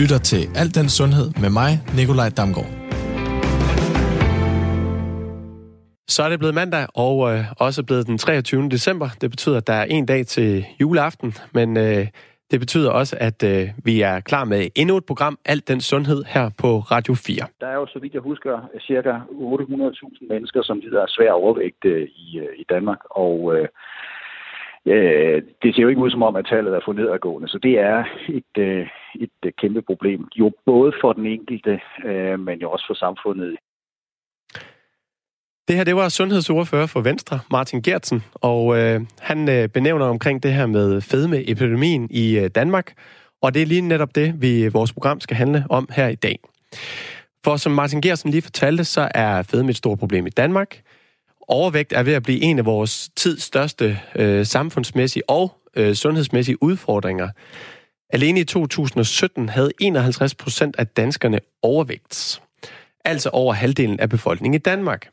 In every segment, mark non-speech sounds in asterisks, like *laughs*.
lytter til Alt den Sundhed med mig, Nikolaj Damgaard. Så er det blevet mandag, og øh, også blevet den 23. december. Det betyder, at der er en dag til juleaften, men øh, det betyder også, at øh, vi er klar med endnu et program, Alt den Sundhed, her på Radio 4. Der er jo, så vidt jeg husker, cirka 800.000 mennesker, som lider af svær overvægt øh, i, øh, i Danmark, og øh, øh, det ser jo ikke ud som om, at tallet er for nedadgående, så det er et, øh, et øh, kæmpe problem. Jo både for den enkelte, øh, men jo også for samfundet det her, det var sundhedsordfører for Venstre, Martin Gertsen, og øh, han øh, benævner omkring det her med fedmeepidemien i øh, Danmark, og det er lige netop det, vi vores program skal handle om her i dag. For som Martin Gertsen lige fortalte, så er fedme et stort problem i Danmark. Overvægt er ved at blive en af vores tids største øh, samfundsmæssige og øh, sundhedsmæssige udfordringer. Alene i 2017 havde 51 procent af danskerne overvægt. Altså over halvdelen af befolkningen i Danmark.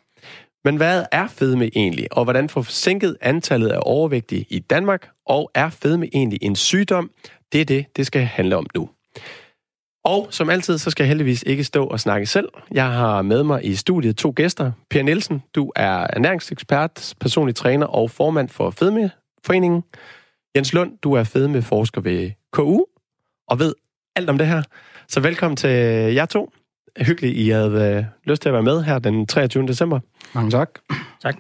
Men hvad er fedme egentlig, og hvordan får sænket antallet af overvægtige i Danmark, og er fedme egentlig en sygdom? Det er det, det skal handle om nu. Og som altid, så skal jeg heldigvis ikke stå og snakke selv. Jeg har med mig i studiet to gæster. Per Nielsen, du er ernæringsekspert, personlig træner og formand for Fedmeforeningen. Jens Lund, du er fedmeforsker ved KU og ved alt om det her. Så velkommen til jer to hyggeligt, I havde øh, lyst til at være med her den 23. december. Mange tak. Tak.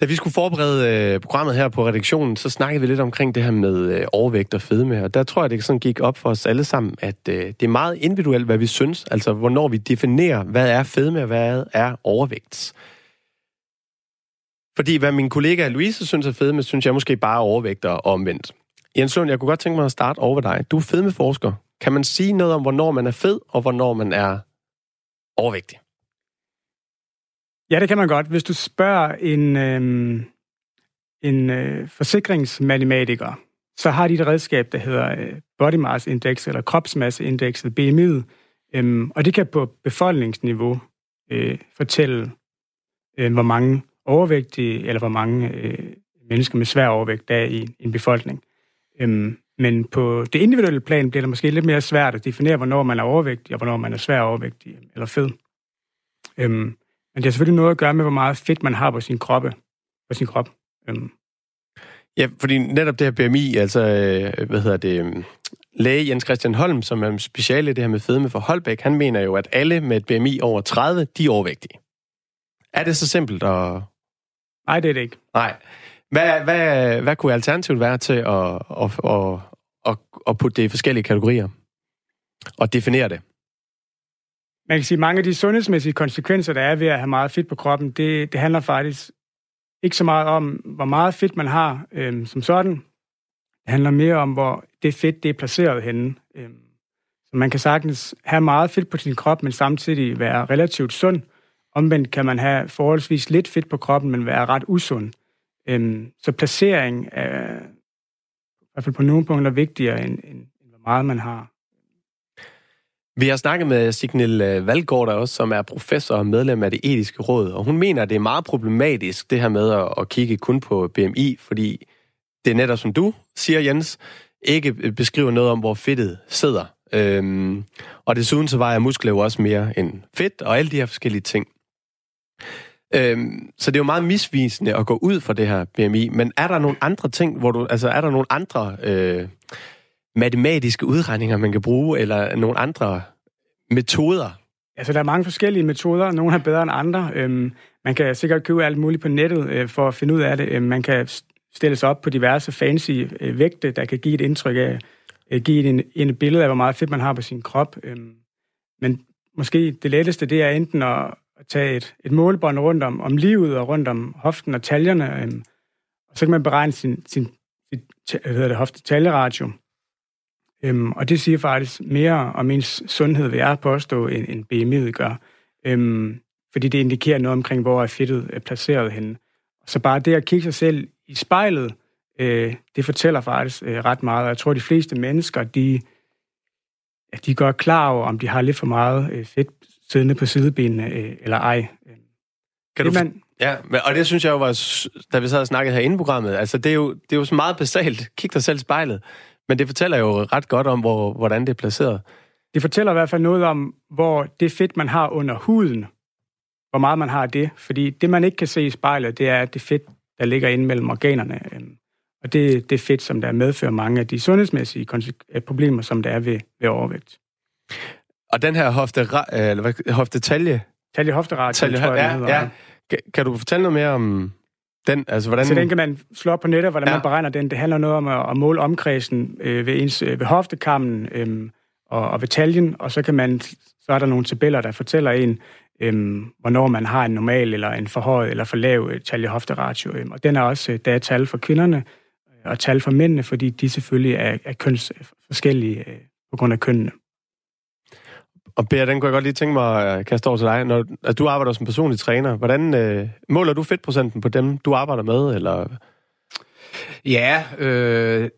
Da vi skulle forberede øh, programmet her på redaktionen, så snakkede vi lidt omkring det her med øh, overvægt og fedme, og der tror jeg, det sådan gik op for os alle sammen, at øh, det er meget individuelt, hvad vi synes, altså hvornår vi definerer, hvad er fedme og hvad er overvægt. Fordi hvad min kollega Louise synes er fedme, synes jeg måske bare er overvægt og omvendt. Jens Lund, jeg kunne godt tænke mig at starte over dig. Du er fedmeforsker. Kan man sige noget om, hvornår man er fed, og hvornår man er overvægtig? Ja, det kan man godt. Hvis du spørger en, øh, en øh, forsikringsmatematiker, så har de et redskab, der hedder øh, body mass index, eller kropsmasseindekset, BMI, øh, og det kan på befolkningsniveau øh, fortælle, øh, hvor mange overvægtige, eller hvor mange øh, mennesker med svær overvægt der er i en befolkning. Øh, men på det individuelle plan bliver det måske lidt mere svært at definere, hvornår man er overvægtig, og hvornår man er svær overvægtig eller fed. Øhm, men det har selvfølgelig noget at gøre med, hvor meget fedt man har på sin, kroppe, på sin krop. Øhm. Ja, fordi netop det her BMI, altså, øh, hvad hedder det, øhm, læge Jens Christian Holm, som er special i det her med fedme for Holbæk, han mener jo, at alle med et BMI over 30, de er overvægtige. Er det så simpelt at... Nej, det er det ikke. Nej. Hvad, hvad, hvad kunne alternativet være til at, at, at, at, at putte det i forskellige kategorier? Og definere det? Man kan sige, at mange af de sundhedsmæssige konsekvenser, der er ved at have meget fedt på kroppen, det, det handler faktisk ikke så meget om, hvor meget fedt man har øhm, som sådan. Det handler mere om, hvor det fedt det er placeret henne. Øhm, så man kan sagtens have meget fedt på sin krop, men samtidig være relativt sund. Omvendt kan man have forholdsvis lidt fedt på kroppen, men være ret usund. Øhm, så placering er i hvert fald på nogle punkter vigtigere, end, end, end hvor meget man har. Vi har snakket med Signel øh, Valgaard også, som er professor og medlem af det etiske råd, og hun mener, at det er meget problematisk, det her med at, at kigge kun på BMI, fordi det er netop som du siger, Jens, ikke beskriver noget om, hvor fedtet sidder. Øhm, og desuden så vejer muskler jo også mere end fedt, og alle de her forskellige ting. Øhm, så det er jo meget misvisende at gå ud fra det her BMI, men er der nogle andre ting, hvor du, altså er der nogle andre øh, matematiske udregninger, man kan bruge, eller nogle andre metoder? Altså, der er mange forskellige metoder. Nogle er bedre end andre. Øhm, man kan sikkert købe alt muligt på nettet øh, for at finde ud af det. Øhm, man kan stille sig op på diverse fancy øh, vægte, der kan give et indtryk af, øh, give en, en billede af, hvor meget fedt man har på sin krop. Øhm, men måske det letteste, det er enten at, at tage et, et målbånd rundt om, om livet og rundt om hoften og taljerne, øhm, og så kan man beregne sin, sin, sin hvad hedder det, hofte-taljeratio. Øhm, og det siger faktisk mere om ens sundhed, vil jeg påstå, end, end BMI'et gør. Øhm, fordi det indikerer noget omkring, hvor er fedtet er placeret henne. Så bare det at kigge sig selv i spejlet, øh, det fortæller faktisk øh, ret meget. Og jeg tror, at de fleste mennesker, de, ja, de går klar over, om de har lidt for meget øh, fedt siddende på sidebenene, øh, eller ej. Kan du, man, Ja, og det synes jeg jo var, da vi sad og snakkede her inde programmet, altså det er, jo, det er jo så meget basalt. Kig dig selv i spejlet. Men det fortæller jo ret godt om, hvor, hvordan det er placeret. Det fortæller i hvert fald noget om, hvor det fedt, man har under huden, hvor meget man har af det. Fordi det, man ikke kan se i spejlet, det er det fedt, der ligger inde mellem organerne. Øhm, og det, det fedt, som der medfører mange af de sundhedsmæssige øh, problemer, som der er ved, ved overvægt. Og den her hofte, eller hvad, hoftetalje... Talje hofteratio, talje, tror jeg, ja, ja. Kan, kan du fortælle noget mere om den? Altså, hvordan... Så den kan man slå op på nettet, hvordan ja. man beregner den. Det handler noget om at, at måle omkredsen øh, ved, ens, øh, ved hoftekammen øh, og, og ved taljen, og så kan man så er der nogle tabeller, der fortæller en, øh, hvornår man har en normal eller en forhøjet eller for lav øh, talje-hofteratio. Øh, og den er også, øh, der er tal for kvinderne øh, og tal for mændene, fordi de selvfølgelig er, er køns forskellige øh, på grund af kønnene. Og Per, den kunne jeg godt lige tænke mig at kaste over til dig. Når altså, du arbejder som personlig træner, hvordan øh, måler du fedtprocenten på dem, du arbejder med? Eller? Ja, øh,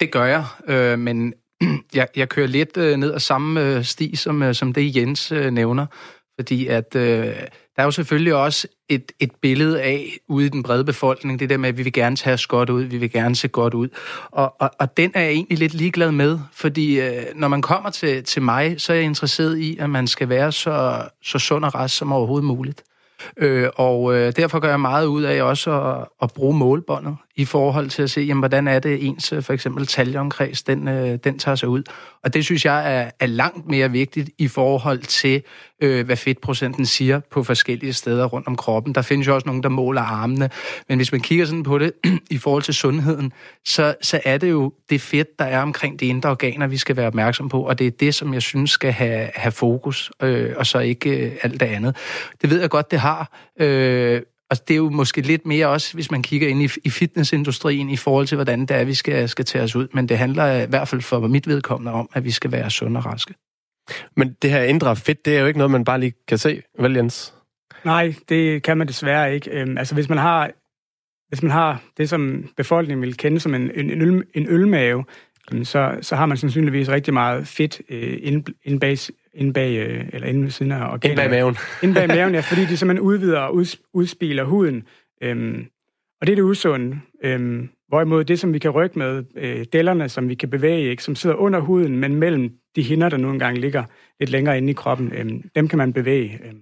det gør jeg, øh, men *clears throat* jeg, jeg kører lidt øh, ned ad samme øh, sti, som, øh, som det Jens øh, nævner. Fordi at øh, der er jo selvfølgelig også et, et billede af ude i den brede befolkning, det der med, at vi vil gerne tage os godt ud, vi vil gerne se godt ud. Og, og, og den er jeg egentlig lidt ligeglad med, fordi øh, når man kommer til, til mig, så er jeg interesseret i, at man skal være så, så sund og rest som overhovedet muligt. Øh, og øh, derfor gør jeg meget ud af også at, at bruge målbåndet i forhold til at se, jamen, hvordan er det ens øh, for eksempel taljeomkreds, den, øh, den tager sig ud. Og det synes jeg er, er langt mere vigtigt i forhold til, øh, hvad fedtprocenten siger på forskellige steder rundt om kroppen. Der findes jo også nogen, der måler armene. Men hvis man kigger sådan på det *clears throat* i forhold til sundheden, så, så er det jo det fedt, der er omkring de indre organer, vi skal være opmærksom på. Og det er det, som jeg synes skal have, have fokus, øh, og så ikke øh, alt det andet. Det ved jeg godt, det har. Øh, og det er jo måske lidt mere også, hvis man kigger ind i, i fitnessindustrien i forhold til, hvordan det er, vi skal, skal tage os ud. Men det handler i hvert fald for mit vedkommende om, at vi skal være sunde og raske. Men det her indre fedt, det er jo ikke noget, man bare lige kan se, vel Jens? Nej, det kan man desværre ikke. Øhm, altså hvis man har hvis man har det, som befolkningen vil kende som en, en, øl, en ølmave, så, så har man sandsynligvis rigtig meget fedt øh, inde, bag, inde bag, øh, eller inde ved siden af organerne. Inde bag maven. *laughs* inde bag maven, ja, *laughs* fordi de simpelthen udvider og ud, udspiler huden. Øhm, og det er det usunde. Øhm, hvorimod det, som vi kan rykke med, øh, dellerne, som vi kan bevæge, ikke, som sidder under huden, men mellem de hinder, der nogle gange ligger lidt længere inde i kroppen, øhm, dem kan man bevæge. Øhm.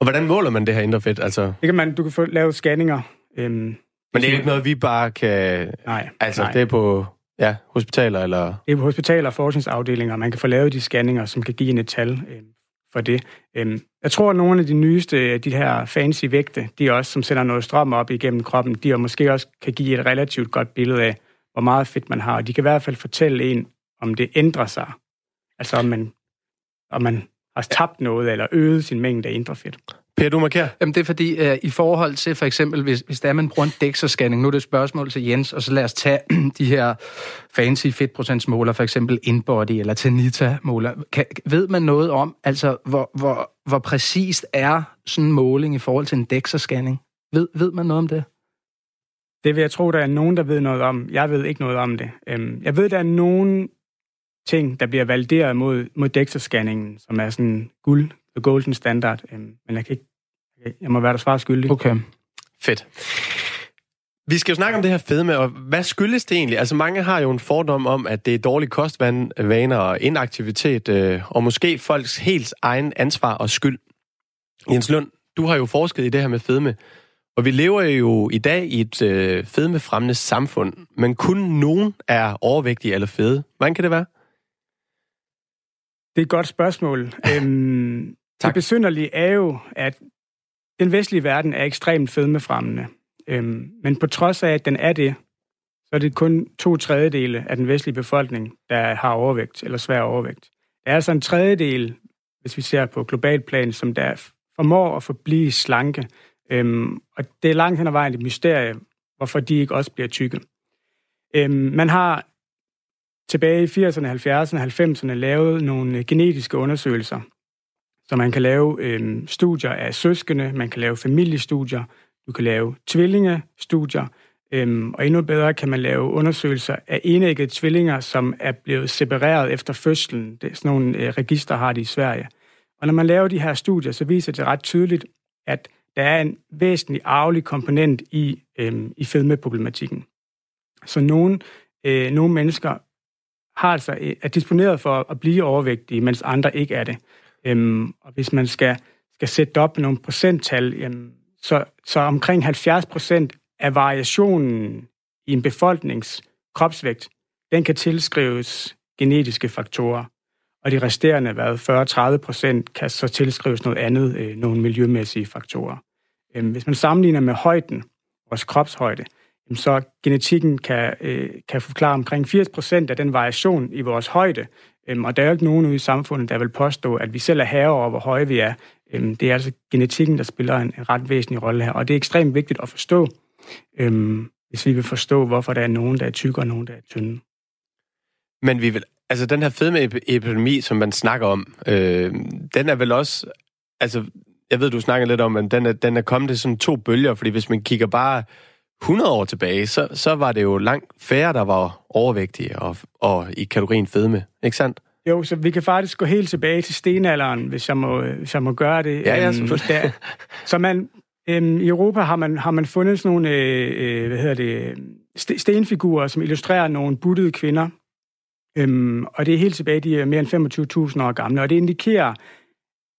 Og hvordan måler man det her indre fedt? Altså... Det kan man, du kan få lavet scanninger. Øhm, men det er ikke noget, vi bare kan... Nej. Altså, nej. det er på Ja, hospitaler eller... Det er på hospitaler og forskningsafdelinger. Man kan få lavet de scanninger, som kan give en et tal øh, for det. Øh, jeg tror, at nogle af de nyeste øh, de her fancy vægte, de også, som sender noget strøm op igennem kroppen, de måske også kan give et relativt godt billede af, hvor meget fedt man har. Og De kan i hvert fald fortælle en, om det ændrer sig. Altså om man, om man har tabt noget eller øget sin mængde af indre fedt. Per, du markerer? Jamen, det er fordi, uh, i forhold til for eksempel, hvis, hvis der er man bruger en DEXA-scanning, nu er det et spørgsmål til Jens, og så lad os tage *clears throat* de her fancy fedtprocentsmåler, for eksempel InBody eller Tanita-måler. Kan, ved man noget om, altså, hvor, hvor, hvor præcist er sådan en måling i forhold til en DEXA-scanning? Ved, ved man noget om det? Det vil jeg tro, der er nogen, der ved noget om. Jeg ved ikke noget om det. Øhm, jeg ved, der er nogen ting, der bliver valideret mod, mod DEXA-scanningen, som er sådan guld, the golden standard. Øhm, men jeg kan ikke jeg må være der svar skyldig. Okay. Fedt. Vi skal jo snakke om det her fedme, og hvad skyldes det egentlig? Altså mange har jo en fordom om, at det er dårlige kostvaner og inaktivitet, øh, og måske folks helt egen ansvar og skyld. Jens Lund, du har jo forsket i det her med fedme, og vi lever jo i dag i et øh, fedmefremmende samfund, men kun nogen er overvægtige eller fede. Hvordan kan det være? Det er et godt spørgsmål. *laughs* øhm, det besynderlige er jo, at den vestlige verden er ekstremt fedmefremmende. Øhm, men på trods af, at den er det, så er det kun to tredjedele af den vestlige befolkning, der har overvægt eller svær overvægt. Der er altså en tredjedel, hvis vi ser på global plan, som der formår at forblive slanke. Øhm, og det er langt hen ad vejen et mysterie, hvorfor de ikke også bliver tykke. Øhm, man har tilbage i 80'erne, 70'erne og 90'erne lavet nogle genetiske undersøgelser, så man kan lave øh, studier af søskende, man kan lave familiestudier, du kan lave tvillingestudier, øh, og endnu bedre kan man lave undersøgelser af enæggede tvillinger, som er blevet separeret efter fødslen. Det er sådan nogle øh, register, har de i Sverige. Og når man laver de her studier, så viser det ret tydeligt, at der er en væsentlig arvelig komponent i, øhm, i fedmeproblematikken. Så nogle, øh, nogle mennesker har altså, øh, er disponeret for at blive overvægtige, mens andre ikke er det. Øhm, og hvis man skal, skal sætte op med nogle procenttal, jamen, så, så omkring 70 procent af variationen i en befolknings kropsvægt, den kan tilskrives genetiske faktorer. Og de resterende, hvad, 40-30 procent, kan så tilskrives noget andet, øh, nogle miljømæssige faktorer. Øhm, hvis man sammenligner med højden, vores kropshøjde, så genetikken kan, øh, kan forklare omkring 80 procent af den variation i vores højde. Øhm, og der er jo ikke nogen ude i samfundet, der vil påstå, at vi selv er herre over, hvor høje vi er. Øhm, det er altså genetikken, der spiller en, en ret væsentlig rolle her, og det er ekstremt vigtigt at forstå, øhm, hvis vi vil forstå, hvorfor der er nogen, der er tykke og nogen, der er tynde. Men vi vil, altså den her fedmeepidemi, som man snakker om, øh, den er vel også, altså jeg ved, du snakker lidt om, at den er, den er kommet til sådan to bølger, fordi hvis man kigger bare 100 år tilbage, så, så var det jo langt færre, der var overvægtige og, og i kategorien fedme, ikke sandt? Jo, så vi kan faktisk gå helt tilbage til stenalderen, hvis jeg må, hvis jeg må gøre det. Ja, ja, øhm, selvfølgelig. Der, så man, øhm, i Europa har man, har man fundet sådan nogle øh, øh hvad hedder det, stenfigurer, som illustrerer nogle buttede kvinder. Øhm, og det er helt tilbage, de er mere end 25.000 år gamle, og det indikerer,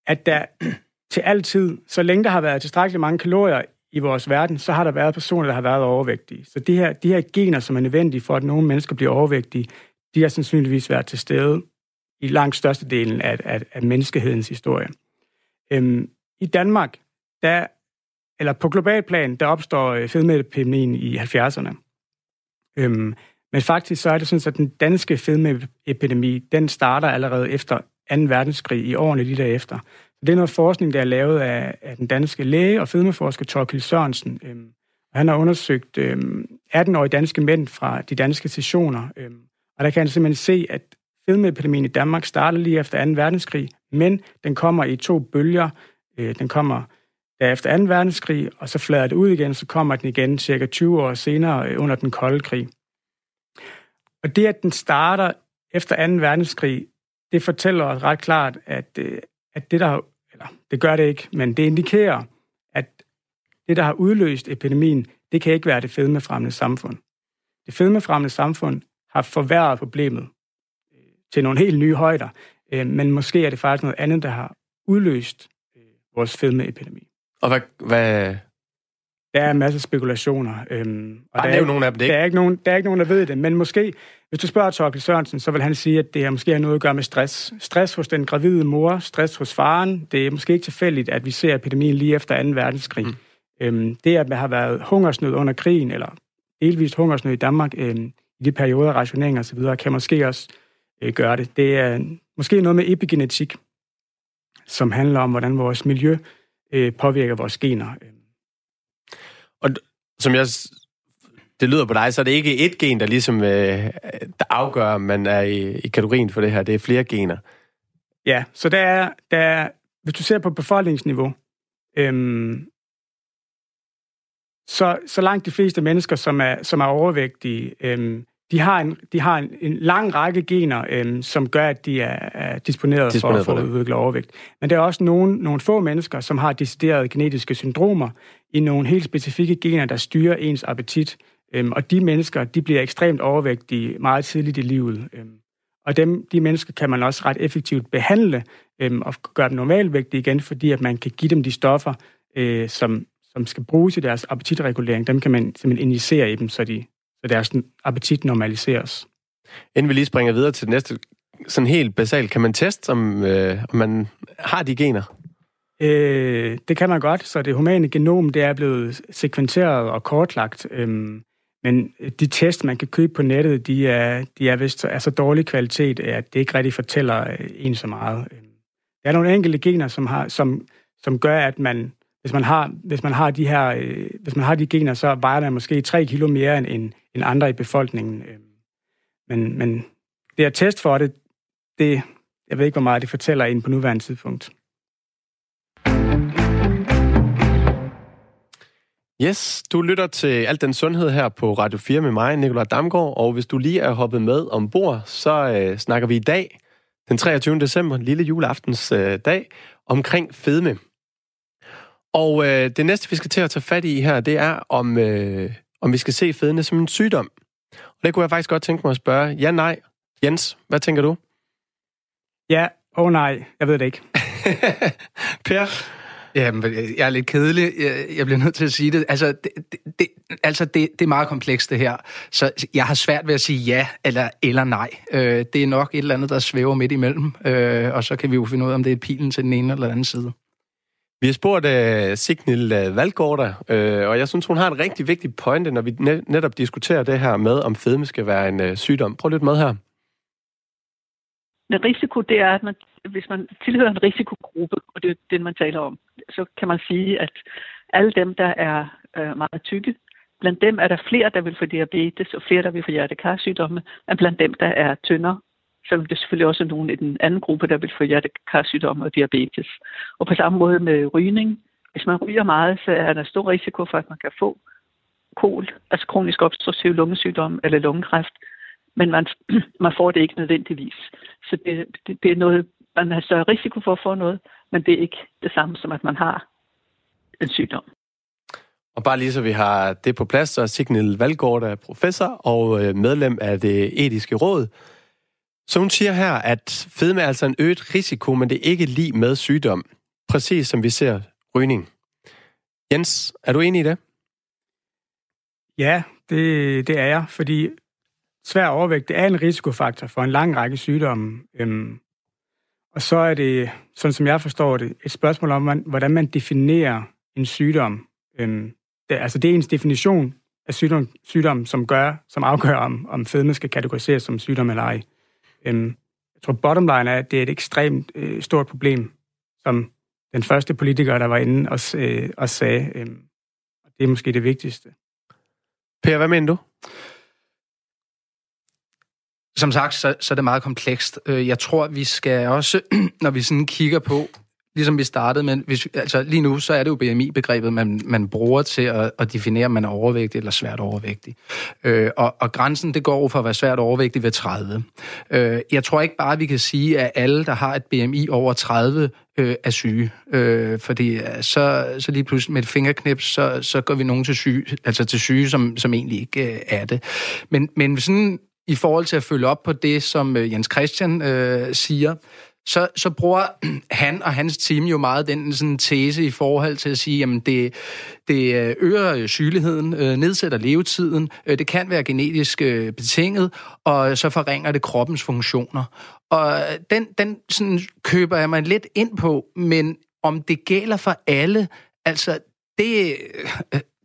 at der *clears throat* til altid, så længe der har været tilstrækkeligt mange kalorier i vores verden, så har der været personer, der har været overvægtige. Så de her, de her gener, som er nødvendige for, at nogle mennesker bliver overvægtige, de har sandsynligvis været til stede i langt størstedelen af, af, af menneskehedens historie. Øhm, I Danmark, der, eller på global plan, der opstår øh, fedmeepidemien i 70'erne. Øhm, men faktisk så er det sådan, at den danske fedmeepidemi, den starter allerede efter 2. verdenskrig i årene lige derefter. Det er noget forskning, der er lavet af, af den danske læge og fedmeforsker Torkild Sørensen. Øhm, og han har undersøgt øhm, 18-årige danske mænd fra de danske sessioner. Øhm, og der kan han simpelthen se, at fedmeepidemien i Danmark startede lige efter 2. verdenskrig, men den kommer i to bølger. Øh, den kommer der efter 2. verdenskrig, og så flader det ud igen, så kommer den igen cirka 20 år senere øh, under den kolde krig. Og det, at den starter efter 2. verdenskrig, det fortæller os ret klart, at, øh, at det, der eller det gør det ikke, men det indikerer, at det, der har udløst epidemien, det kan ikke være det fedmefremmende samfund. Det fedmefremmende samfund har forværret problemet øh, til nogle helt nye højder, øh, men måske er det faktisk noget andet, der har udløst øh, vores fedmeepidemi. Og hvad, hvad, der er en masse spekulationer. Øhm, og Bare der er, nogle af dem, ikke? Der er, ikke nogen, der er ikke nogen, der ved det. Men måske, hvis du spørger Torkel Sørensen, så vil han sige, at det har måske har noget at gøre med stress. Stress hos den gravide mor, stress hos faren. Det er måske ikke tilfældigt, at vi ser epidemien lige efter 2. verdenskrig. Mm. Øhm, det, at der har været hungersnød under krigen, eller delvist hungersnød i Danmark, øhm, i de perioder, rationering og så videre, kan måske også øh, gøre det. Det er måske noget med epigenetik, som handler om, hvordan vores miljø øh, påvirker vores gener. Og som jeg det lyder på dig, så er det ikke et gen, der ligesom øh, der afgør, om man er i, i kategorien for det her. Det er flere gener. Ja, så der er, der er hvis du ser på befolkningsniveau, øhm, så, så langt de fleste mennesker, som er, som er overvægtige, øhm, de har en, de har en, en lang række gener, øhm, som gør, at de er, er disponeret, disponeret for, for at udvikle overvægt. Men der er også nogle, nogle få mennesker, som har deciderede genetiske syndromer i nogle helt specifikke gener, der styrer ens appetit. Øhm, og de mennesker, de bliver ekstremt overvægtige meget tidligt i livet. Øhm, og dem, de mennesker kan man også ret effektivt behandle øhm, og gøre dem normalvægtige igen, fordi at man kan give dem de stoffer, øh, som, som skal bruges i deres appetitregulering. Dem kan man simpelthen injicere i dem, så de så deres appetit normaliseres. Inden vi lige springer videre til det næste, sådan helt basalt, kan man teste, om, øh, om man har de gener? Øh, det kan man godt, så det humane genom det er blevet sekventeret og kortlagt. Øhm, men de test, man kan købe på nettet, de er, de er vist er så dårlig kvalitet, at det ikke rigtig fortæller øh, en så meget. Øhm, der er nogle enkelte gener, som, har, som, som gør, at man, hvis man har, hvis man har de her, øh, hvis man har de gener, så vejer man måske 3 kilo mere end, end andre i befolkningen. Øh. Men, men det at test for det, det, jeg ved ikke, hvor meget det fortæller en på nuværende tidspunkt. Yes, du lytter til Alt den Sundhed her på Radio 4 med mig, Nikolaj Damgaard, og hvis du lige er hoppet med ombord, så øh, snakker vi i dag, den 23. december, lille juleaftens øh, dag, omkring fedme. Og øh, det næste, vi skal til at tage fat i her, det er, om, øh, om vi skal se fedme som en sygdom. Og det kunne jeg faktisk godt tænke mig at spørge. Ja, nej. Jens, hvad tænker du? Ja og oh, nej. Jeg ved det ikke. *laughs* per? Jamen, jeg er lidt kedelig. Jeg bliver nødt til at sige det. Altså, det, det, altså det, det er meget komplekst, det her. Så jeg har svært ved at sige ja eller, eller nej. Øh, det er nok et eller andet, der svæver midt imellem. Øh, og så kan vi jo finde ud af, om det er pilen til den ene eller den anden side. Vi har spurgt øh, uh, Signil uh, øh, Valgårda, uh, øh, og jeg synes, hun har en rigtig vigtig pointe, når vi netop diskuterer det her med, om fedme skal være en uh, sygdom. Prøv lidt med her. En risiko, det er, at man, hvis man tilhører en risikogruppe, og det er den, man taler om, så kan man sige, at alle dem, der er uh, meget tykke, blandt dem er der flere, der vil få diabetes, og flere, der vil få hjertekarsygdomme, end blandt dem, der er tyndere selvom det selvfølgelig også nogen i den anden gruppe, der vil få hjertekarsygdom og diabetes. Og på samme måde med rygning. Hvis man ryger meget, så er der stor risiko for, at man kan få kol, altså kronisk obstruktiv lungesygdom eller lungekræft, men man, *clears throat* man får det ikke nødvendigvis. Så det, det, det er noget, man har større risiko for at få noget, men det er ikke det samme som, at man har en sygdom. Og bare lige så vi har det på plads, så er Signal Valgaard er professor og øh, medlem af det etiske råd. Så hun siger her, at fedme er altså en øget risiko, men det er ikke lige med sygdom. Præcis som vi ser rygning. Jens, er du enig i det? Ja, det, det er jeg, fordi svær overvægt det er en risikofaktor for en lang række sygdomme. Øhm, og så er det, sådan som jeg forstår det, et spørgsmål om, hvordan man definerer en sygdom. Øhm, det, altså det er ens definition af sygdom, sygdom som, gør, som afgør, om, om fedme skal kategoriseres som sygdom eller ej. Øhm, jeg tror, bottom line er, at det er et ekstremt øh, stort problem, som den første politiker, der var inde og, øh, og sagde. Øh, og det er måske det vigtigste. Per, hvad mener du? Som sagt, så, så er det meget komplekst. Øh, jeg tror, vi skal også, *clears throat* når vi sådan kigger på, ligesom vi startede med, hvis, altså lige nu, så er det jo BMI-begrebet, man, man bruger til at, at definere, om man er overvægtig eller svært overvægtig. Øh, og, og grænsen, det går for at være svært overvægtig ved 30. Øh, jeg tror ikke bare, vi kan sige, at alle, der har et BMI over 30, øh, er syge. Øh, fordi så, så lige pludselig med et fingerknips, så, så går vi nogen til syge, altså til syge, som, som egentlig ikke øh, er det. Men, men sådan i forhold til at følge op på det, som øh, Jens Christian øh, siger, så, så bruger *clears throat* han og hans team jo meget den sådan tese i forhold til at sige, at det, det øh, øger øh, sygeligheden, øh, nedsætter levetiden, øh, det kan være genetisk øh, betinget, og så forringer det kroppens funktioner. Og den, den sådan køber jeg mig lidt ind på, men om det gælder for alle, altså det,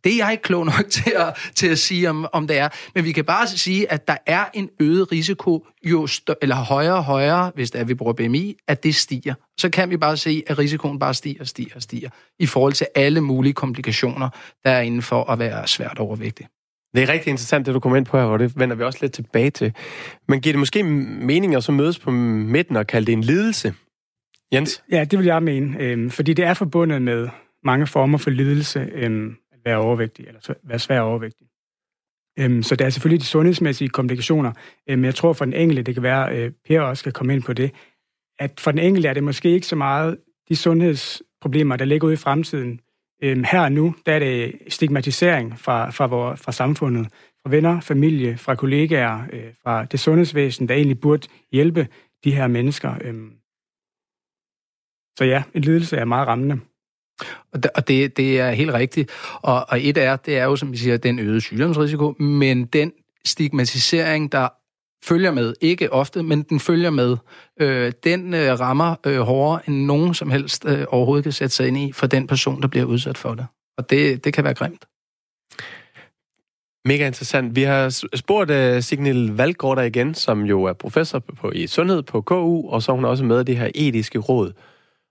det er jeg ikke klog nok *laughs* til at, til at sige, om, om det er. Men vi kan bare sige, at der er en øget risiko, jo større, eller højere og højere, hvis det er, vi bruger BMI, at det stiger. Så kan vi bare se, at risikoen bare stiger og stiger og stiger, i forhold til alle mulige komplikationer, der er inden for at være svært overvægtig. Det er rigtig interessant, det du kommer ind på her, og det vender vi også lidt tilbage til. Men giver det måske mening at så mødes på midten og kalde det en lidelse? Jens? Ja, det vil jeg mene, øh, fordi det er forbundet med mange former for lidelse. Øh, være overvægtig, eller være svær overvægtig. Øhm, så der er selvfølgelig de sundhedsmæssige komplikationer, øhm, men jeg tror for den enkelte, det kan være, øh, Per også skal komme ind på det, at for den enkelte er det måske ikke så meget de sundhedsproblemer, der ligger ude i fremtiden. Øhm, her og nu, der er det stigmatisering fra, fra, vor, fra samfundet, fra venner, familie, fra kollegaer, øh, fra det sundhedsvæsen, der egentlig burde hjælpe de her mennesker. Øhm. Så ja, en lidelse er meget rammende. Og det, det er helt rigtigt. Og, og et er, det er jo, som vi siger, den øgede sygdomsrisiko, men den stigmatisering, der følger med, ikke ofte, men den følger med, øh, den øh, rammer øh, hårdere, end nogen som helst øh, overhovedet kan sætte sig ind i for den person, der bliver udsat for det. Og det, det kan være grimt. Mega interessant. Vi har spurgt uh, Signil Valgård igen, som jo er professor på, i sundhed på KU, og så er hun også med i det her etiske råd.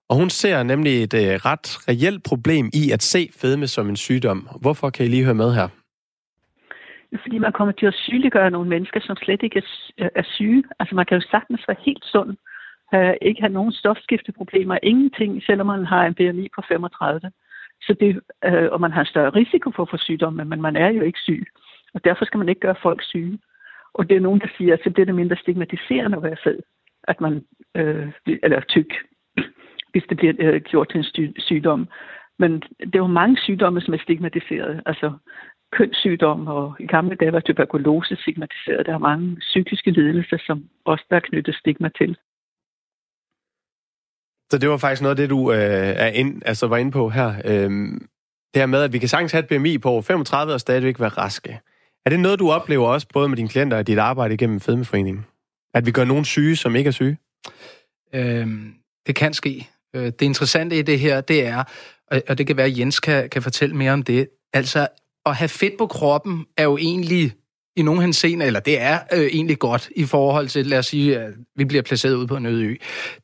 Og hun ser nemlig et øh, ret reelt problem i at se fedme som en sygdom. Hvorfor kan I lige høre med her? Fordi man kommer til at sygeliggøre nogle mennesker, som slet ikke er, øh, er syge. Altså man kan jo sagtens være helt sund, øh, ikke have nogen stofskifteproblemer, ingenting, selvom man har en BMI på 35. Så det, øh, og man har en større risiko for at få sygdomme, men man er jo ikke syg. Og derfor skal man ikke gøre folk syge. Og det er nogen, der siger, at det er det mindre stigmatiserende at være fed, at man, øh, eller tyk, hvis det bliver øh, gjort til en sygdom. Men det er jo mange sygdomme, som er stigmatiseret. Altså kønssygdom, og i gamle dage var tuberkulose stigmatiseret. Der er mange psykiske lidelser, som også der er knyttet stigma til. Så det var faktisk noget af det, du øh, er ind, altså var inde på her. Øhm, det her med, at vi kan sagtens have et BMI på 35 og stadigvæk være raske. Er det noget, du oplever også, både med dine klienter og dit arbejde igennem Fedmeforeningen? At vi gør nogen syge, som ikke er syge? Øhm, det kan ske. Øh, det interessante i det her, det er, og det kan være, at Jens kan, kan fortælle mere om det, altså at have fedt på kroppen er jo egentlig i nogen henseende, eller det er øh, egentlig godt i forhold til, lad os sige, at vi bliver placeret ud på en øde ø.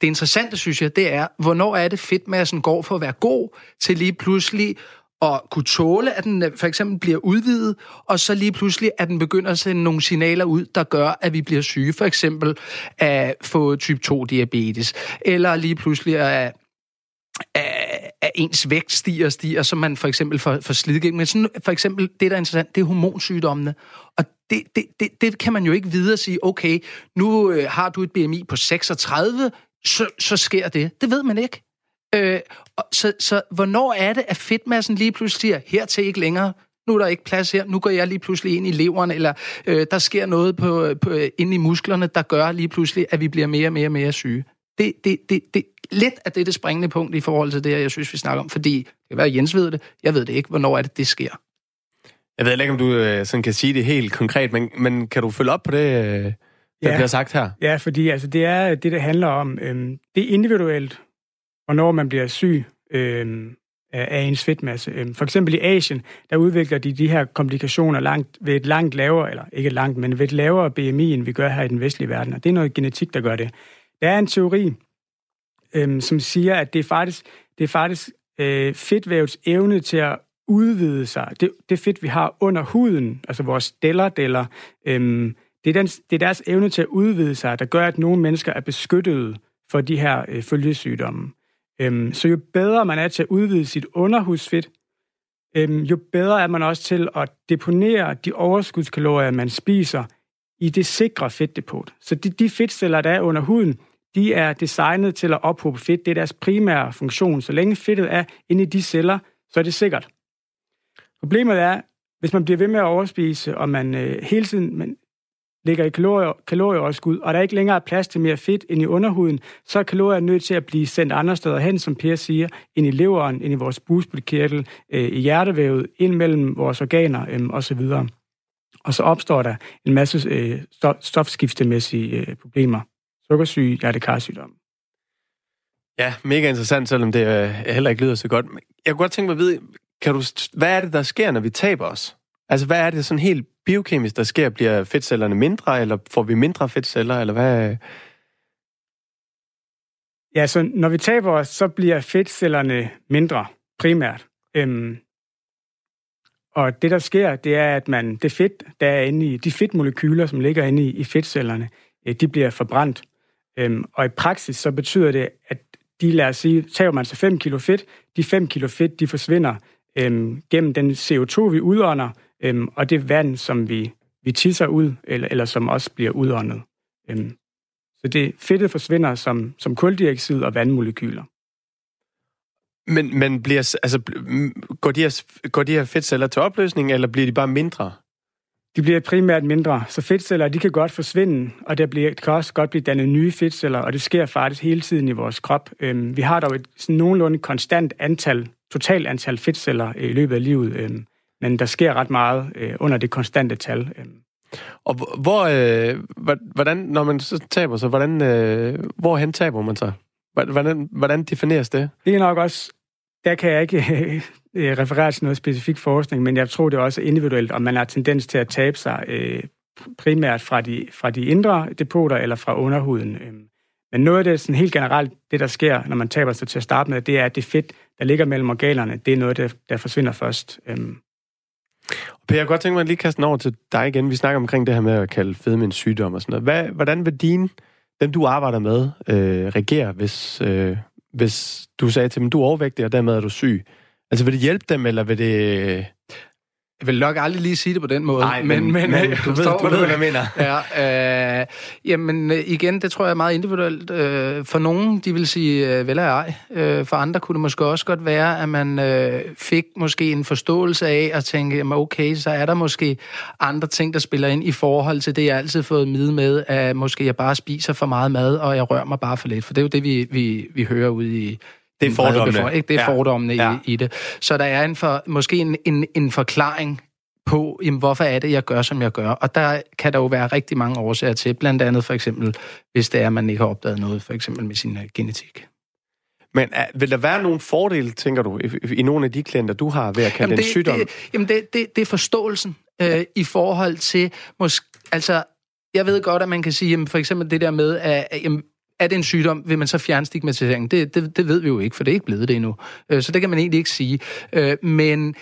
Det interessante, synes jeg, det er, hvornår er det fedtmassen går for at være god til lige pludselig at kunne tåle, at den øh, for eksempel bliver udvidet, og så lige pludselig, at den begynder at sende nogle signaler ud, der gør, at vi bliver syge. For eksempel at få type 2-diabetes, eller lige pludselig at, at, at ens vægt stiger og stiger, så man for eksempel får, får slidgæng. Men sådan, for eksempel, det der er interessant, det er hormonsygdommene. Og det, det, det, det kan man jo ikke videre sige, okay, nu øh, har du et BMI på 36, så, så sker det. Det ved man ikke. Øh, så, så hvornår er det, at fedtmassen lige pludselig siger, hertil ikke længere, nu er der ikke plads her, nu går jeg lige pludselig ind i leveren, eller øh, der sker noget på, på, ind i musklerne, der gør lige pludselig, at vi bliver mere og mere og mere syge. Det, det, det, det, lidt af det det springende punkt i forhold til det, jeg synes, vi snakker om, fordi det kan være, at Jens ved det, jeg ved det ikke, hvornår er det, det sker. Jeg ved ikke, om du øh, sådan kan sige det helt konkret, men, men kan du følge op på det, øh, der ja. bliver sagt her? Ja, fordi altså, det er det, det handler om. Øhm, det er individuelt, hvornår man bliver syg øhm, af ens fedtmasse. Øhm, for eksempel i Asien, der udvikler de de her komplikationer langt, ved et langt lavere, eller ikke langt, men ved et lavere BMI, end vi gør her i den vestlige verden. Og det er noget genetik, der gør det. Der er en teori, øhm, som siger, at det er faktisk, det er faktisk øh, fedtvævets evne til at udvide sig. Det, det fedt, vi har under huden, altså vores stellerdeller, øhm, det, er den, det er deres evne til at udvide sig, der gør, at nogle mennesker er beskyttet for de her øh, følgesygdomme. Øhm, så jo bedre man er til at udvide sit underhusfedt, øhm, jo bedre er man også til at deponere de overskudskalorier, man spiser, i det sikre fedtdepot. Så de, de fedtceller, der er under huden, de er designet til at ophobe fedt. Det er deres primære funktion. Så længe fedtet er inde i de celler, så er det sikkert. Problemet er, hvis man bliver ved med at overspise, og man øh, hele tiden man ligger i kalorier, kalorieoverskud, og der ikke længere er plads til mere fedt end i underhuden, så er kalorier nødt til at blive sendt andre steder hen, som Per siger, ind i leveren, ind i vores bugspytkirtel, øh, i hjertevævet, ind mellem vores organer øh, osv. Og så opstår der en masse øh, stofskiftemæssige øh, problemer. Sukkersyge, hjertekarsygdom. Ja, mega interessant, selvom det øh, heller ikke lyder så godt. Jeg kunne godt tænke mig at vide, kan du, hvad er det, der sker, når vi taber os? Altså, hvad er det sådan helt biokemisk, der sker? Bliver fedtcellerne mindre, eller får vi mindre fedtceller, eller hvad? Ja, så når vi taber os, så bliver fedtcellerne mindre, primært. Øhm, og det, der sker, det er, at man, det fedt, der er inde i, de fedtmolekyler, som ligger inde i, i fedtcellerne, øh, de bliver forbrændt. Øhm, og i praksis, så betyder det, at de, lad os sige, tager man så 5 kilo fedt, de 5 kilo fedt, de forsvinder øhm, gennem den CO2, vi udånder, øhm, og det vand, som vi, vi tisser ud, eller, eller som også bliver udåndet. Øhm, så det fedtet forsvinder som, som kuldioxid og vandmolekyler. Men, men bliver, altså, går, de her, går de her fedtceller til opløsning, eller bliver de bare mindre? De bliver primært mindre, så fedtceller de kan godt forsvinde, og der bliver, kan også godt blive dannet nye fedtceller, og det sker faktisk hele tiden i vores krop. Øhm, vi har dog et sådan nogenlunde konstant antal, totalt antal fedtceller i løbet af livet, øhm, men der sker ret meget øh, under det konstante tal. Øhm. Og hvor, øh, hvordan, når man så taber sig, hvordan, øh, hvorhen taber man sig? Hvordan, hvordan defineres det? Det er nok også, der kan jeg ikke *laughs* øh, referere til noget specifik forskning, men jeg tror, det er også individuelt, om man har tendens til at tabe sig øh, primært fra de, fra de indre depoter eller fra underhuden. Øh. Men noget af det sådan helt generelt, det der sker, når man taber sig til at starte med, det er, at det fedt, der ligger mellem organerne, det er noget, der, der forsvinder først. Øh. Per, jeg godt tænke mig at lige kaste den over til dig igen. Vi snakker omkring det her med at kalde fedme en sygdom og sådan noget. Hvad, hvordan vil din, dem du arbejder med, øh, reagere, hvis, øh, hvis du sagde til dem, du er overvægtig, og dermed er du syg? Altså vil det hjælpe dem, eller vil det... Jeg vil nok aldrig lige sige det på den måde. Nej, men, men, men du, *laughs* ved, du ved, hvad jeg mener. Ja, øh, jamen igen, det tror jeg er meget individuelt. Øh, for nogen, de vil sige øh, vel er ej. Øh, for andre kunne det måske også godt være, at man øh, fik måske en forståelse af at tænke, jamen okay, så er der måske andre ting, der spiller ind i forhold til det, jeg altid har fået med med, at måske jeg bare spiser for meget mad, og jeg rører mig bare for lidt. For det er jo det, vi, vi, vi hører ud i det er fordommene. Ikke? Det er fordommene ja. i, i det. Så der er en for, måske en, en, en forklaring på, jamen, hvorfor er det, jeg gør, som jeg gør. Og der kan der jo være rigtig mange årsager til. Blandt andet for eksempel, hvis det er, at man ikke har opdaget noget, for eksempel med sin uh, genetik. Men uh, vil der være nogle fordele, tænker du, i, i nogle af de klienter, du har ved at kalde jamen, det, en sygdom? Det, jamen, det, det, det er forståelsen uh, i forhold til, måske, altså, jeg ved godt, at man kan sige, jamen, for eksempel det der med, at jamen, er det en sygdom, vil man så fjerne stigmatiseringen? Det, det, det ved vi jo ikke, for det er ikke blevet det endnu. Øh, så det kan man egentlig ikke sige. Øh, men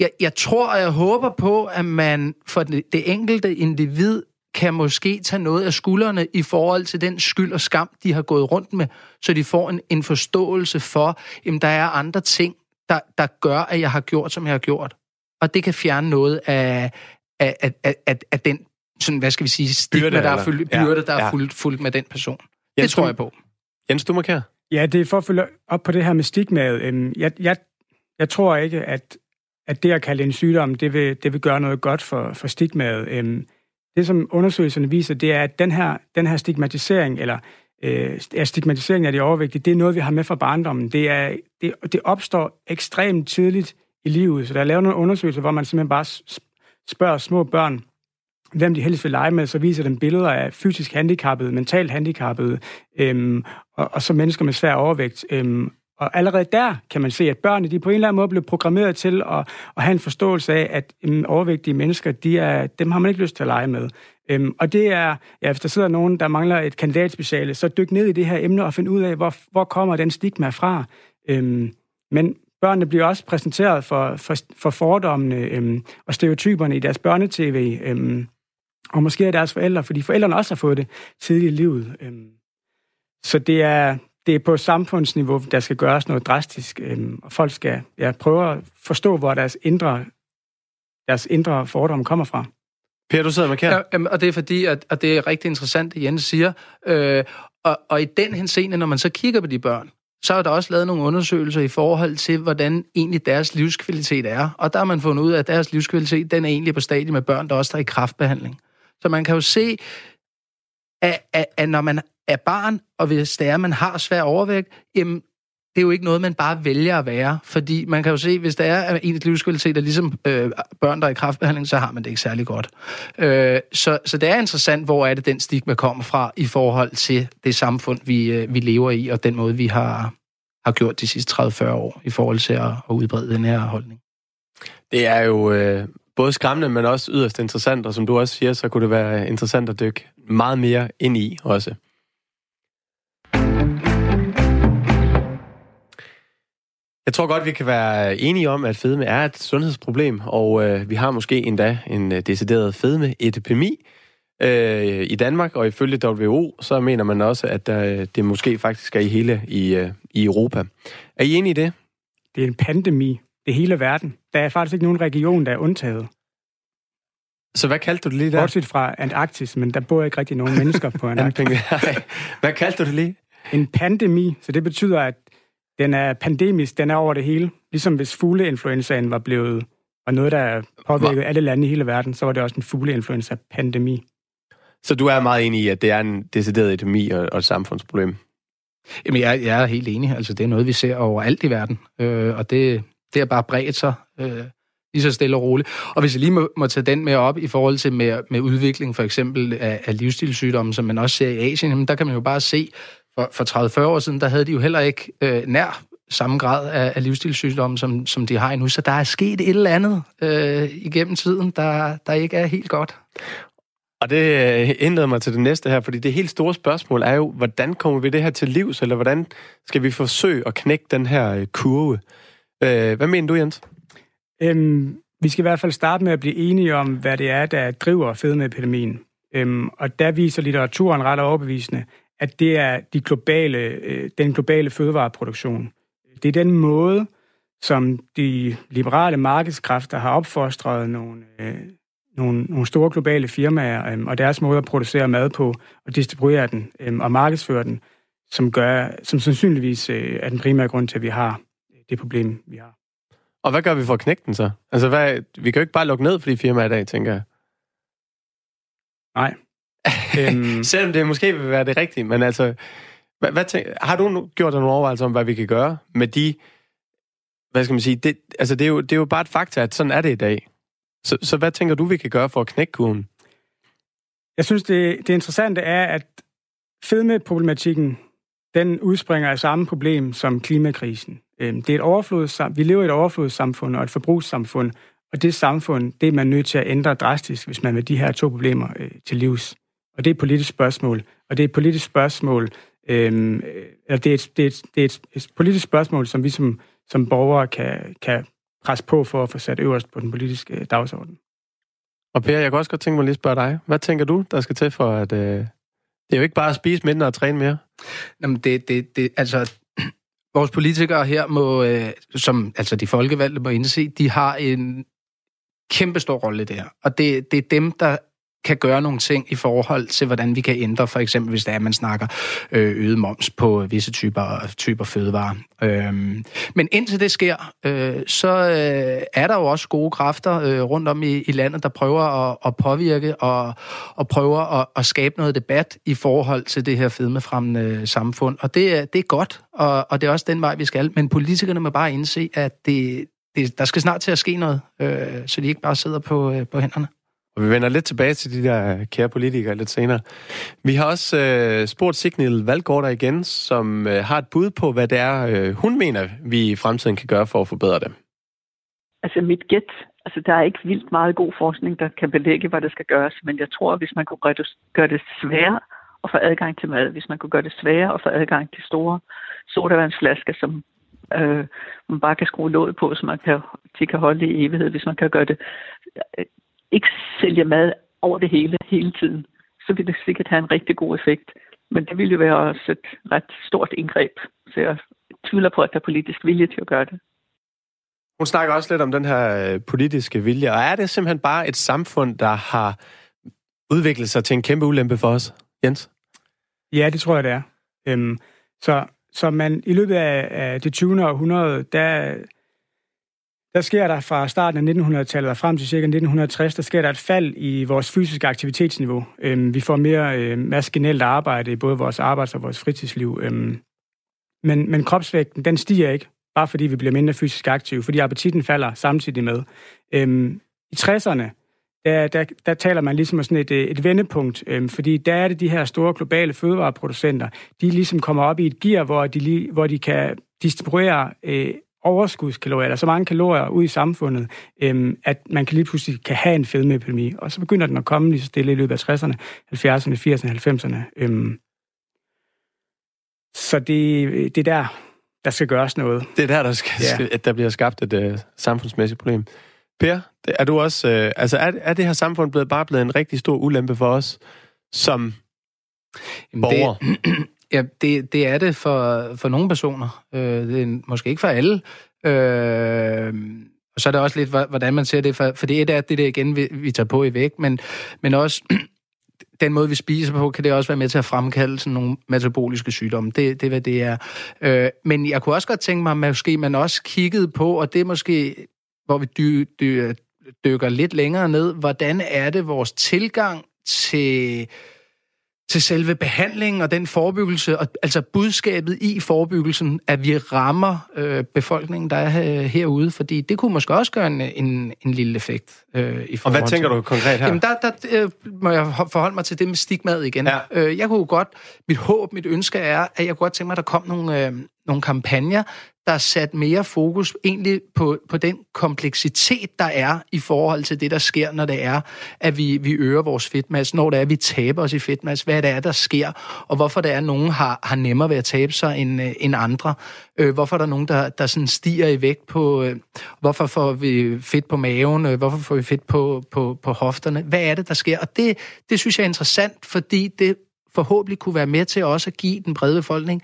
jeg, jeg tror og jeg håber på, at man for det, det enkelte individ kan måske tage noget af skuldrene i forhold til den skyld og skam, de har gået rundt med, så de får en, en forståelse for, at der er andre ting, der, der gør, at jeg har gjort, som jeg har gjort. Og det kan fjerne noget af, af, af, af, af den sådan, hvad skal vi sige, stigma, byrde, der er, fuldt, byrde, ja, der er fuldt, fuldt med den person. Jens, det tror jeg på. Jens Dummerkær? Ja, det er for at følge op på det her med stigmaet. Øhm, jeg, jeg, jeg tror ikke, at, at det at kalde en sygdom, det vil, det vil gøre noget godt for, for stigmaet. Øhm, det, som undersøgelserne viser, det er, at den her, den her stigmatisering, eller øh, stigmatisering af de overvægtige, det er noget, vi har med fra barndommen. Det, er, det, det opstår ekstremt tidligt i livet. Så der er lavet nogle undersøgelser, hvor man simpelthen bare spørger små børn, hvem de helst vil lege med, så viser dem billeder af fysisk handicappede, mentalt handicappede, øhm, og, og så mennesker med svær overvægt. Øhm, og allerede der kan man se, at børnene de på en eller anden måde blev programmeret til at, at have en forståelse af, at øhm, overvægtige mennesker, de er, dem har man ikke lyst til at lege med. Øhm, og det er, ja, hvis der sidder nogen, der mangler et kandidatspeciale, så dyk ned i det her emne og find ud af, hvor, hvor kommer den stigma fra. Øhm, men børnene bliver også præsenteret for, for, for fordommene øhm, og stereotyperne i deres børnetv. Øhm, og måske er deres forældre, fordi forældrene også har fået det tidligt i livet. Øhm, så det er, det er på samfundsniveau, der skal gøres noget drastisk, øhm, og folk skal ja, prøve at forstå, hvor deres indre, deres indre fordomme kommer fra. Per, du sidder med kære. Ja, og det er fordi, at, at det er rigtig interessant, det Jens siger. Øh, og, og i den henseende, når man så kigger på de børn, så er der også lavet nogle undersøgelser i forhold til, hvordan egentlig deres livskvalitet er. Og der har man fundet ud af, at deres livskvalitet, den er egentlig på stadie med børn, der også er i kraftbehandling. Så man kan jo se, at, at, at når man er barn, og hvis det er, at man har svær overvægt, jamen, det er jo ikke noget, man bare vælger at være. Fordi man kan jo se, hvis der er ens livskvalitet er ligesom øh, børn, der er i kraftbehandling, så har man det ikke særlig godt. Øh, så, så det er interessant, hvor er det, den stigma kommer fra i forhold til det samfund, vi, øh, vi lever i, og den måde, vi har, har gjort de sidste 30-40 år i forhold til at, at udbrede den her holdning. Det er jo øh, både skræmmende, men også yderst interessant, og som du også siger, så kunne det være interessant at dykke meget mere ind i også. Jeg tror godt, vi kan være enige om, at fedme er et sundhedsproblem, og øh, vi har måske endda en øh, decideret fedmeepidemi øh, i Danmark, og ifølge WHO, så mener man også, at øh, det måske faktisk er i hele i, øh, i Europa. Er I enige i det? Det er en pandemi det hele verden. Der er faktisk ikke nogen region, der er undtaget. Så hvad kaldte du det lige der? Bortset fra Antarktis, men der bor ikke rigtig nogen *laughs* mennesker på Antarktis. hvad kaldte du det lige? En pandemi, så det betyder, at den er pandemisk, den er over det hele. Ligesom hvis fugleinfluenzaen var blevet og noget, der påvirket alle lande i hele verden, så var det også en fugleinfluenza-pandemi. Så du er meget enig i, at det er en decideret epidemi og, og et samfundsproblem? Jamen, jeg, jeg er helt enig. Altså, det er noget, vi ser overalt i verden. Øh, og det, det har bare bredt sig øh, lige så stille og roligt. Og hvis jeg lige må, må tage den med op i forhold til med, med udvikling for eksempel af, af livsstilssygdomme, som man også ser i Asien, jamen, der kan man jo bare se, for, for 30-40 år siden, der havde de jo heller ikke øh, nær samme grad af, af livsstilssygdomme, som, som de har nu. Så der er sket et eller andet øh, igennem tiden, der, der ikke er helt godt. Og det øh, indleder mig til det næste her, fordi det helt store spørgsmål er jo, hvordan kommer vi det her til livs, eller hvordan skal vi forsøge at knække den her øh, kurve? Øh, hvad mener du, Jens? Øhm, vi skal i hvert fald starte med at blive enige om, hvad det er, der driver fedmeepidemien. Øhm, og der viser litteraturen ret overbevisende, at det er de globale, øh, den globale fødevareproduktion. Det er den måde, som de liberale markedskræfter har opfostret nogle, øh, nogle, nogle store globale firmaer øh, og deres måde at producere mad på og distribuere den øh, og markedsføre den, som, gør, som sandsynligvis øh, er den primære grund til, at vi har det problem, vi har. Og hvad gør vi for at knække den så? Altså, hvad, vi kan jo ikke bare lukke ned for de firmaer i dag, tænker jeg. Nej. *laughs* øhm... Selvom det måske vil være det rigtige, men altså, hvad, hvad tænker, har du gjort dig nogle overvejelser om, hvad vi kan gøre med de, hvad skal man sige, det, altså det er, jo, det er jo bare et fakta, at sådan er det i dag. Så, så hvad tænker du, vi kan gøre for at knække kurven? Jeg synes, det, det interessante er, at fedmeproblematikken, den udspringer af samme problem som klimakrisen. Øhm, det er et overflods, vi lever i et overflodssamfund og et forbrugssamfund, og det samfund, det er man nødt til at ændre drastisk, hvis man vil de her to problemer øh, til livs. Og det er et politisk spørgsmål. Og det er et politisk spørgsmål, øhm, eller det er et, det, er et, det er et, et politisk spørgsmål, som vi som, som borgere kan, kan presse på for at få sat øverst på den politiske øh, dagsorden. Og Per, jeg kan også godt tænke mig lige at spørge dig. Hvad tænker du, der skal til for, at... Øh, det er jo ikke bare at spise mindre og træne mere. Jamen, det, det, det, altså, vores politikere her må, øh, som altså de folkevalgte må indse, de har en kæmpe stor rolle der. Og det, det er dem, der kan gøre nogle ting i forhold til, hvordan vi kan ændre, for eksempel hvis det er, at man snakker øh, øget moms på visse typer, typer fødevarer. Øhm, men indtil det sker, øh, så øh, er der jo også gode kræfter øh, rundt om i, i landet, der prøver at, at påvirke og, og prøver at, at skabe noget debat i forhold til det her fedmefremmende samfund. Og det, det er godt, og, og det er også den vej, vi skal. Men politikerne må bare indse, at det, det, der skal snart til at ske noget, øh, så de ikke bare sidder på, øh, på hænderne. Og vi vender lidt tilbage til de der kære politikere lidt senere. Vi har også øh, spurgt Signal Valgårder igen, som øh, har et bud på, hvad det er, øh, hun mener, vi i fremtiden kan gøre for at forbedre det. Altså mit gæt, altså der er ikke vildt meget god forskning, der kan belægge, hvad der skal gøres, men jeg tror, hvis man kunne gøre det, gøre det sværere at få adgang til mad, hvis man kunne gøre det sværere at få adgang til store sodavandsflasker, som øh, man bare kan skrue låget på, så man kan, de kan holde i evighed, hvis man kan gøre det ikke sælge mad over det hele, hele tiden, så vil det sikkert have en rigtig god effekt. Men det ville jo være også et ret stort indgreb, så jeg tvivler på, at der er politisk vilje til at gøre det. Hun snakker også lidt om den her øh, politiske vilje, og er det simpelthen bare et samfund, der har udviklet sig til en kæmpe ulempe for os, Jens? Ja, det tror jeg, det er. Øhm, så, så man i løbet af, af det 20. århundrede, der, der sker der fra starten af 1900-tallet og frem til ca. 1960, der sker der et fald i vores fysiske aktivitetsniveau. Øhm, vi får mere øh, maskinelt arbejde i både vores arbejds- og vores fritidsliv. Øhm, men, men kropsvægten, den stiger ikke, bare fordi vi bliver mindre fysisk aktive, fordi appetitten falder samtidig med. Øhm, I 60'erne, der, der, der taler man ligesom om sådan et, øh, et vendepunkt, øhm, fordi der er det de her store globale fødevareproducenter, de ligesom kommer op i et gear, hvor de, hvor de kan distribuere øh, overskudskalorier, eller så mange kalorier ud i samfundet, øhm, at man kan lige pludselig kan have en fedmeepidemi. Og så begynder den at komme lige så stille i løbet af 60'erne, 70'erne, 80'erne, 90'erne. Øhm, så det, det er der, der skal gøres noget. Det er der, der, skal, ja. at der bliver skabt et uh, samfundsmæssigt problem. Per, er du også, uh, altså er, er det her samfund blevet, bare blevet en rigtig stor ulempe for os som borgere? Det, *clears throat* Ja, det, det er det for, for nogle personer. Øh, det er måske ikke for alle. Øh, og så er det også lidt, hvordan man ser det. For, for det er det der igen, vi, vi tager på i væk, men, men også *clears throat* den måde, vi spiser på, kan det også være med til at fremkalde sådan nogle metaboliske sygdomme. Det, det er, hvad det er. Øh, men jeg kunne også godt tænke mig, at måske man også kiggede på, og det er måske, hvor vi dy, dy, dykker lidt længere ned, hvordan er det vores tilgang til til selve behandlingen og den forebyggelse, og altså budskabet i forebyggelsen, at vi rammer øh, befolkningen, der er herude, fordi det kunne måske også gøre en, en, en lille effekt. Øh, i og hvad tænker du konkret her? Jamen, der, der øh, må jeg forholde mig til det med stigmaet igen. Ja. Øh, jeg kunne godt, mit håb, mit ønske er, at jeg kunne godt tænke mig, at der kom nogle, øh, nogle kampagner, der er sat mere fokus egentlig på, på den kompleksitet, der er i forhold til det, der sker, når det er, at vi, vi øger vores fedtmasse, når det er, at vi taber os i fedtmasse, hvad det er, der sker, og hvorfor det er, at nogen har, har nemmere ved at tabe sig end, øh, end andre. Øh, hvorfor er der nogen, der, der sådan stiger i vægt på, øh, hvorfor får vi fedt på maven, øh, hvorfor får vi fedt på, på, på hofterne, hvad er det, der sker? Og det, det synes jeg er interessant, fordi det forhåbentlig kunne være med til også at give den brede befolkning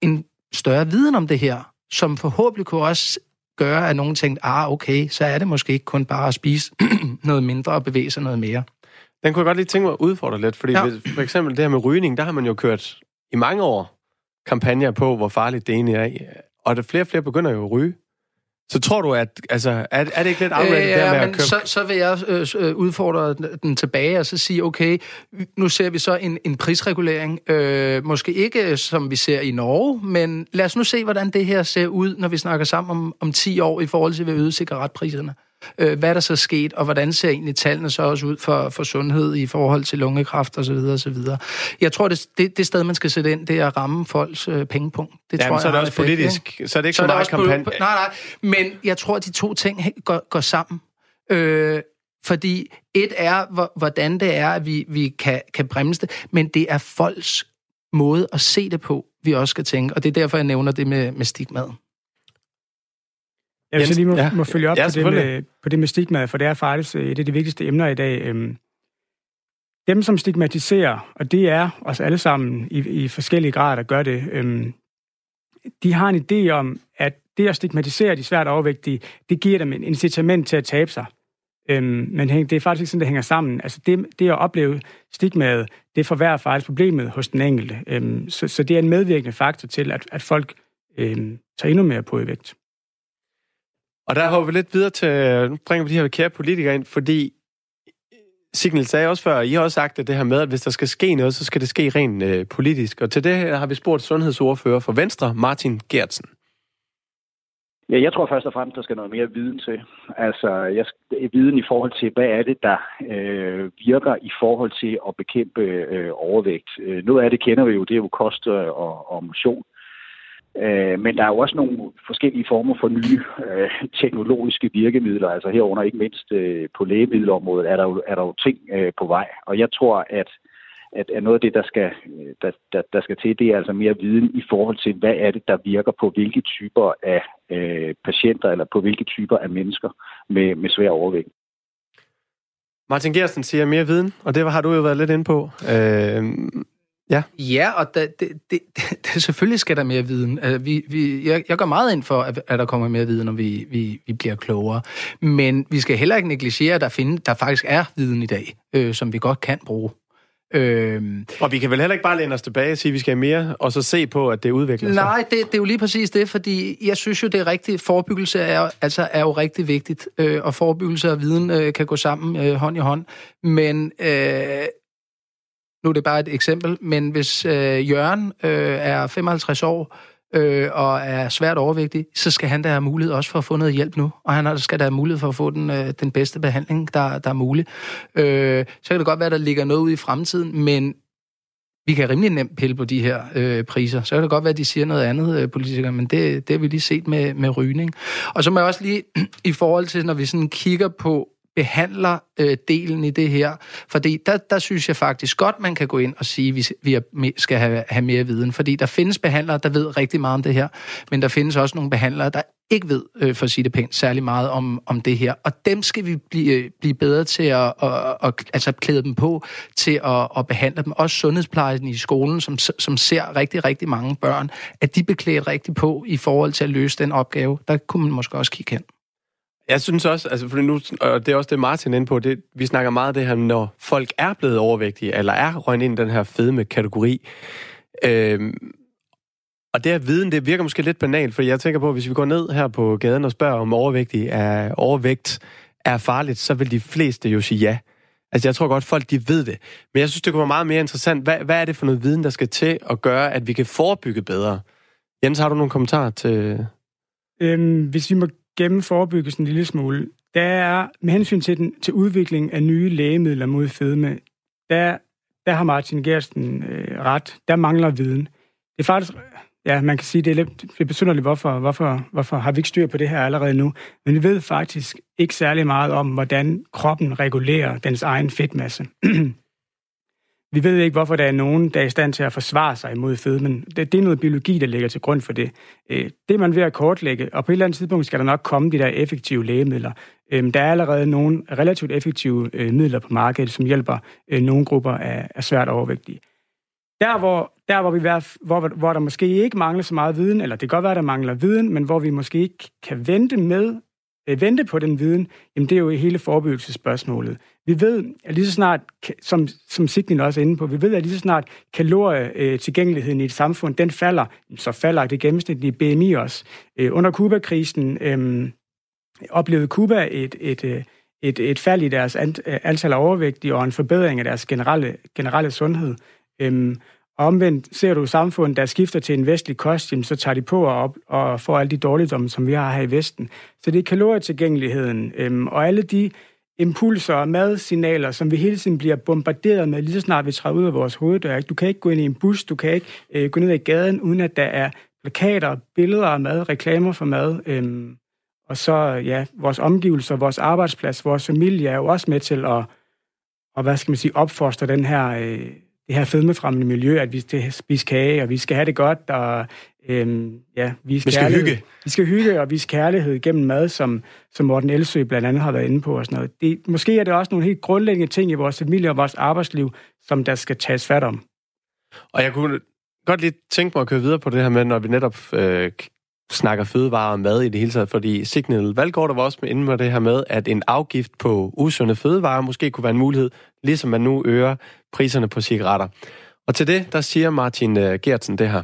en større viden om det her, som forhåbentlig kunne også gøre, at nogen tænkte, ah, okay, så er det måske ikke kun bare at spise *clears throat* noget mindre og bevæge sig noget mere. Den kunne jeg godt lige tænke mig at udfordre lidt, fordi ja. for eksempel det her med rygning, der har man jo kørt i mange år kampagner på, hvor farligt det egentlig er. Og der flere og flere begynder jo at ryge. Så tror du, at altså, er, er det ikke lidt afrettet, øh, ja, der med men at købe... så, så vil jeg øh, øh, udfordre den tilbage og så sige, okay, nu ser vi så en, en prisregulering. Øh, måske ikke, som vi ser i Norge, men lad os nu se, hvordan det her ser ud, når vi snakker sammen om, om 10 år i forhold til, at vi øger cigaretpriserne øh, hvad der så sket, og hvordan ser egentlig tallene så også ud for, for sundhed i forhold til lungekræft osv. osv. Jeg tror, det, det, det sted, man skal sætte ind, det er at ramme folks øh, pengepunkt. Det Jamen, tror så er det også effekt, politisk, ikke? så er det ikke så, så meget kampagne. nej, nej, men jeg tror, at de to ting går, går sammen. Øh, fordi et er, hvordan det er, at vi, vi kan, kan bremse det, men det er folks måde at se det på, vi også skal tænke. Og det er derfor, jeg nævner det med, med stigmaet. Jeg vil så lige må, ja. må følge op ja, på, det med, på det med stigma, for det er faktisk øh, et af de vigtigste emner i dag. Øhm, dem, som stigmatiserer, og det er os alle sammen i, i forskellige grader, der gør det, øhm, de har en idé om, at det at stigmatisere de svært overvægtige, det giver dem en incitament til at tabe sig. Øhm, men det er faktisk ikke sådan, det hænger sammen. Altså det, det at opleve stigmaet, det forværrer faktisk problemet hos den enkelte. Øhm, så, så det er en medvirkende faktor til, at, at folk øhm, tager endnu mere på i vægt. Og der hopper vi lidt videre til, nu bringer vi de her kære politikere ind, fordi Signal sagde også før, I har også sagt at det her med, at hvis der skal ske noget, så skal det ske rent øh, politisk. Og til det har vi spurgt sundhedsordfører for Venstre, Martin Gertsen. Ja, jeg tror først og fremmest, der skal noget mere viden til. Altså, jeg, viden i forhold til, hvad er det, der øh, virker i forhold til at bekæmpe øh, overvægt. Øh, noget af det kender vi jo, det er jo kost øh, og, og motion. Øh, men der er jo også nogle forskellige former for nye øh, teknologiske virkemidler, altså herunder ikke mindst øh, på lægemiddelområdet er der jo, er der jo ting øh, på vej. Og jeg tror, at, at, at noget af det, der skal, øh, der, der, der skal til, det er altså mere viden i forhold til, hvad er det, der virker på hvilke typer af øh, patienter eller på hvilke typer af mennesker med, med svær overvægt. Martin Gersten siger mere viden, og det har du jo været lidt inde på. Øh, Ja, ja og da, det, det, *laughs* det, selvfølgelig skal der mere viden. Altså, vi, vi, jeg, jeg går meget ind for, at, at der kommer mere viden, når vi, vi, vi bliver klogere. Men vi skal heller ikke negligere, at der, finde, der faktisk er viden i dag, øh, som vi godt kan bruge. Øhm, og vi kan vel heller ikke bare læne os tilbage og sige, at vi skal have mere, og så se på, at det udvikler sig? Nej, det, det er jo lige præcis det, fordi jeg synes jo, det er rigtigt. Forebyggelse er, altså, er jo rigtig vigtigt, øh, og forebyggelse og viden øh, kan gå sammen øh, hånd i hånd. Men øh, nu er det bare et eksempel, men hvis øh, Jørgen øh, er 55 år øh, og er svært overvægtig, så skal han da have mulighed også for at få noget hjælp nu, og han skal da have mulighed for at få den, øh, den bedste behandling, der, der er mulig. Øh, så kan det godt være, der ligger noget ud i fremtiden, men vi kan rimelig nemt pille på de her øh, priser. Så kan det godt være, at de siger noget andet, øh, politikere, men det, det har vi lige set med, med rygning. Og så må jeg også lige, *clears throat* i forhold til, når vi sådan kigger på behandler øh, delen i det her. Fordi der, der synes jeg faktisk godt, man kan gå ind og sige, at vi, vi skal have, have mere viden. Fordi der findes behandlere, der ved rigtig meget om det her, men der findes også nogle behandlere, der ikke ved, øh, for at sige det pænt, særlig meget om, om det her. Og dem skal vi blive, øh, blive bedre til at, at, at, altså klæde dem på til at, at behandle dem. Også sundhedsplejen i skolen, som, som ser rigtig, rigtig mange børn, at de beklæder rigtig på i forhold til at løse den opgave. Der kunne man måske også kigge hen. Jeg synes også, altså, for nu, og det er også det, Martin er inde på, det, vi snakker meget af det her, når folk er blevet overvægtige, eller er røgnet ind i den her fedme-kategori. Øhm, og det her viden, det virker måske lidt banalt, for jeg tænker på, at hvis vi går ned her på gaden og spørger, om overvægtige er, overvægt er farligt, så vil de fleste jo sige ja. Altså, jeg tror godt, folk de ved det. Men jeg synes, det kunne være meget mere interessant. Hvad, hvad er det for noget viden, der skal til at gøre, at vi kan forebygge bedre? Jens, har du nogle kommentarer til... Øhm, hvis vi må gennem forebyggelsen en lille smule, der er med hensyn til, den, til udvikling af nye lægemidler mod fedme, der, der har Martin Gersten øh, ret. Der mangler viden. Det er faktisk, ja, man kan sige, det er lidt det er besynderligt, hvorfor, hvorfor, hvorfor har vi ikke styr på det her allerede nu. Men vi ved faktisk ikke særlig meget om, hvordan kroppen regulerer dens egen fedtmasse. *clears throat* Vi ved ikke, hvorfor der er nogen, der er i stand til at forsvare sig imod fedmen. Det, det er noget biologi, der ligger til grund for det. Øh, det er man ved at kortlægge, og på et eller andet tidspunkt skal der nok komme de der effektive lægemidler. Øh, der er allerede nogle relativt effektive øh, midler på markedet, som hjælper øh, nogle grupper af, svært overvægtige. der, hvor, der hvor, vi, hvor, hvor der måske ikke mangler så meget viden, eller det kan godt være, der mangler viden, men hvor vi måske ikke kan vente med, Øh, vente på den viden, jamen det er jo hele forebyggelsesspørgsmålet. Vi ved, at lige så snart, som, som Signe også er inde på, vi ved, at lige så snart kalorietilgængeligheden øh, i et samfund, den falder, så falder det gennemsnitlige BMI også. Øh, under Kuba-krisen øh, oplevede Kuba et, et, øh, et, et fald i deres antal af overvægtige og en forbedring af deres generelle, generelle sundhed. Øhm, og omvendt ser du samfund, der skifter til en vestlig kost, så tager de på og, op, og får alle de dårligdomme, som vi har her i Vesten. Så det er kalorietilgængeligheden, øhm, og alle de impulser og madsignaler, som vi hele tiden bliver bombarderet med, lige så snart vi træder ud af vores hoveddør. Du kan ikke gå ind i en bus, du kan ikke øh, gå ned i gaden, uden at der er plakater, billeder af mad, reklamer for mad. Øhm, og så, ja, vores omgivelser, vores arbejdsplads, vores familie er jo også med til at, og hvad skal man sige, opfostre den her, øh, det her fedmefremmende miljø, at vi skal spise kage, og vi skal have det godt, og øhm, ja, vi skal, vi skal hygge. Vi skal hygge og vise kærlighed gennem mad, som, som Morten Elsø blandt andet har været inde på og sådan noget. Det, måske er det også nogle helt grundlæggende ting i vores familie og vores arbejdsliv, som der skal tages fat om. Og jeg kunne godt lige tænke mig at køre videre på det her med, når vi netop øh, snakker fødevarer og mad i det hele taget, fordi Signal Valgård var også inde med det her med, at en afgift på usunde fødevarer måske kunne være en mulighed, ligesom man nu øger priserne på cigaretter. Og til det, der siger Martin øh, Gertsen det her.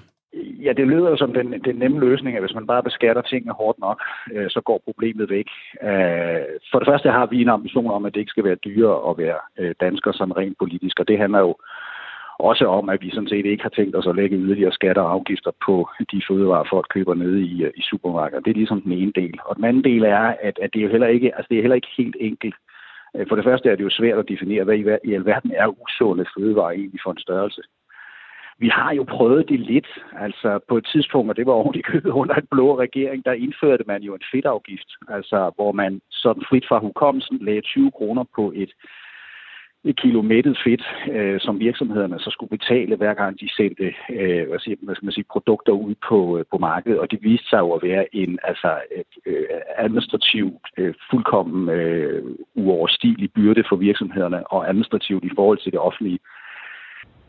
Ja, det lyder jo som den, den nemme løsning, at hvis man bare beskatter tingene hårdt nok, øh, så går problemet væk. Øh, for det første har vi en ambition om, at det ikke skal være dyrere at være øh, dansker sådan rent politisk, og det handler jo også om, at vi sådan set ikke har tænkt os at lægge yderligere skatter og afgifter på de fødevarer, folk køber nede i, øh, i supermarkedet. Det er ligesom den ene del. Og den anden del er, at, at det, er jo heller ikke, altså det er heller ikke helt enkelt. Øh, for det første er det jo svært at definere, hvad i, i alverden er usunde fødevarer egentlig for en størrelse. Vi har jo prøvet det lidt. Altså på et tidspunkt, og det var ordentligt købet *laughs* under en blå regering, der indførte man jo en fedtafgift. Altså hvor man sådan frit fra hukommelsen lagde 20 kroner på et et kilo mættet fedt, øh, som virksomhederne så skulle betale, hver gang de sendte øh, hvad, siger, hvad skal man sige, produkter ud på, øh, på markedet. Og det viste sig jo at være en altså, øh, øh administrativt øh, fuldkommen øh, uoverstigelig byrde for virksomhederne, og administrativt i forhold til det offentlige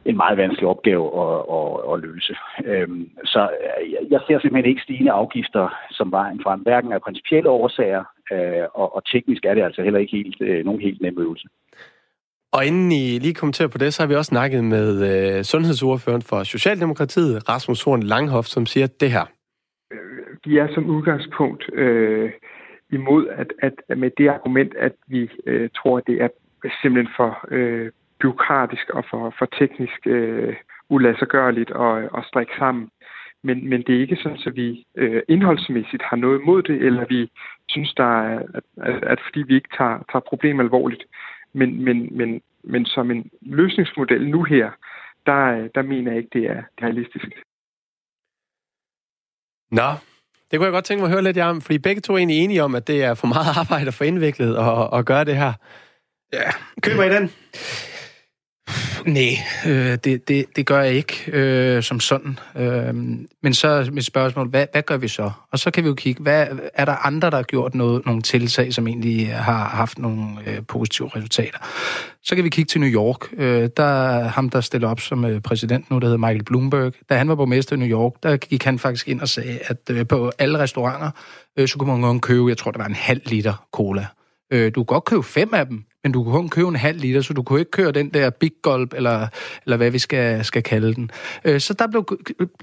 en meget vanskelig opgave at, at, at løse. Øhm, så øh, jeg ser simpelthen ikke stigende afgifter som vejen frem, hverken af principielle årsager, øh, og, og teknisk er det altså heller ikke helt, øh, nogen helt nem øvelse. Og inden I lige kommenterer på det, så har vi også snakket med øh, sundhedsordføreren for Socialdemokratiet, Rasmus Horn Langhoff, som siger det her. Vi er som udgangspunkt øh, imod at, at, med det argument, at vi øh, tror, at det er simpelthen for øh, byråkratisk og for, for teknisk øh, uladsiggørligt at, at strikke sammen. Men, men det er ikke sådan, at vi øh, indholdsmæssigt har noget imod det, eller vi synes, der er, at, at, at fordi vi ikke tager, tager problemet alvorligt. Men, men, men, men som en løsningsmodel nu her, der, der mener jeg ikke, det er realistisk. Nå, det kunne jeg godt tænke mig at høre lidt om, fordi begge to er egentlig enige om, at det er for meget *laughs* arbejde og for indviklet at, at gøre det her. Ja, køber I den? Nej, øh, det, det, det gør jeg ikke øh, som sådan. Øh, men så er mit spørgsmål, hvad, hvad gør vi så? Og så kan vi jo kigge, hvad, er der andre, der har gjort noget, nogle tiltag, som egentlig har haft nogle øh, positive resultater? Så kan vi kigge til New York. Øh, der ham, der stiller op som øh, præsident nu, der hedder Michael Bloomberg. Da han var borgmester i New York, der gik han faktisk ind og sagde, at øh, på alle restauranter, øh, så kunne man godt købe, jeg tror, der var en halv liter cola. Øh, du kan godt købe fem af dem, men du kunne kun købe en halv liter, så du kunne ikke køre den der Big Gulp, eller, eller hvad vi skal, skal kalde den. Øh, så der blev,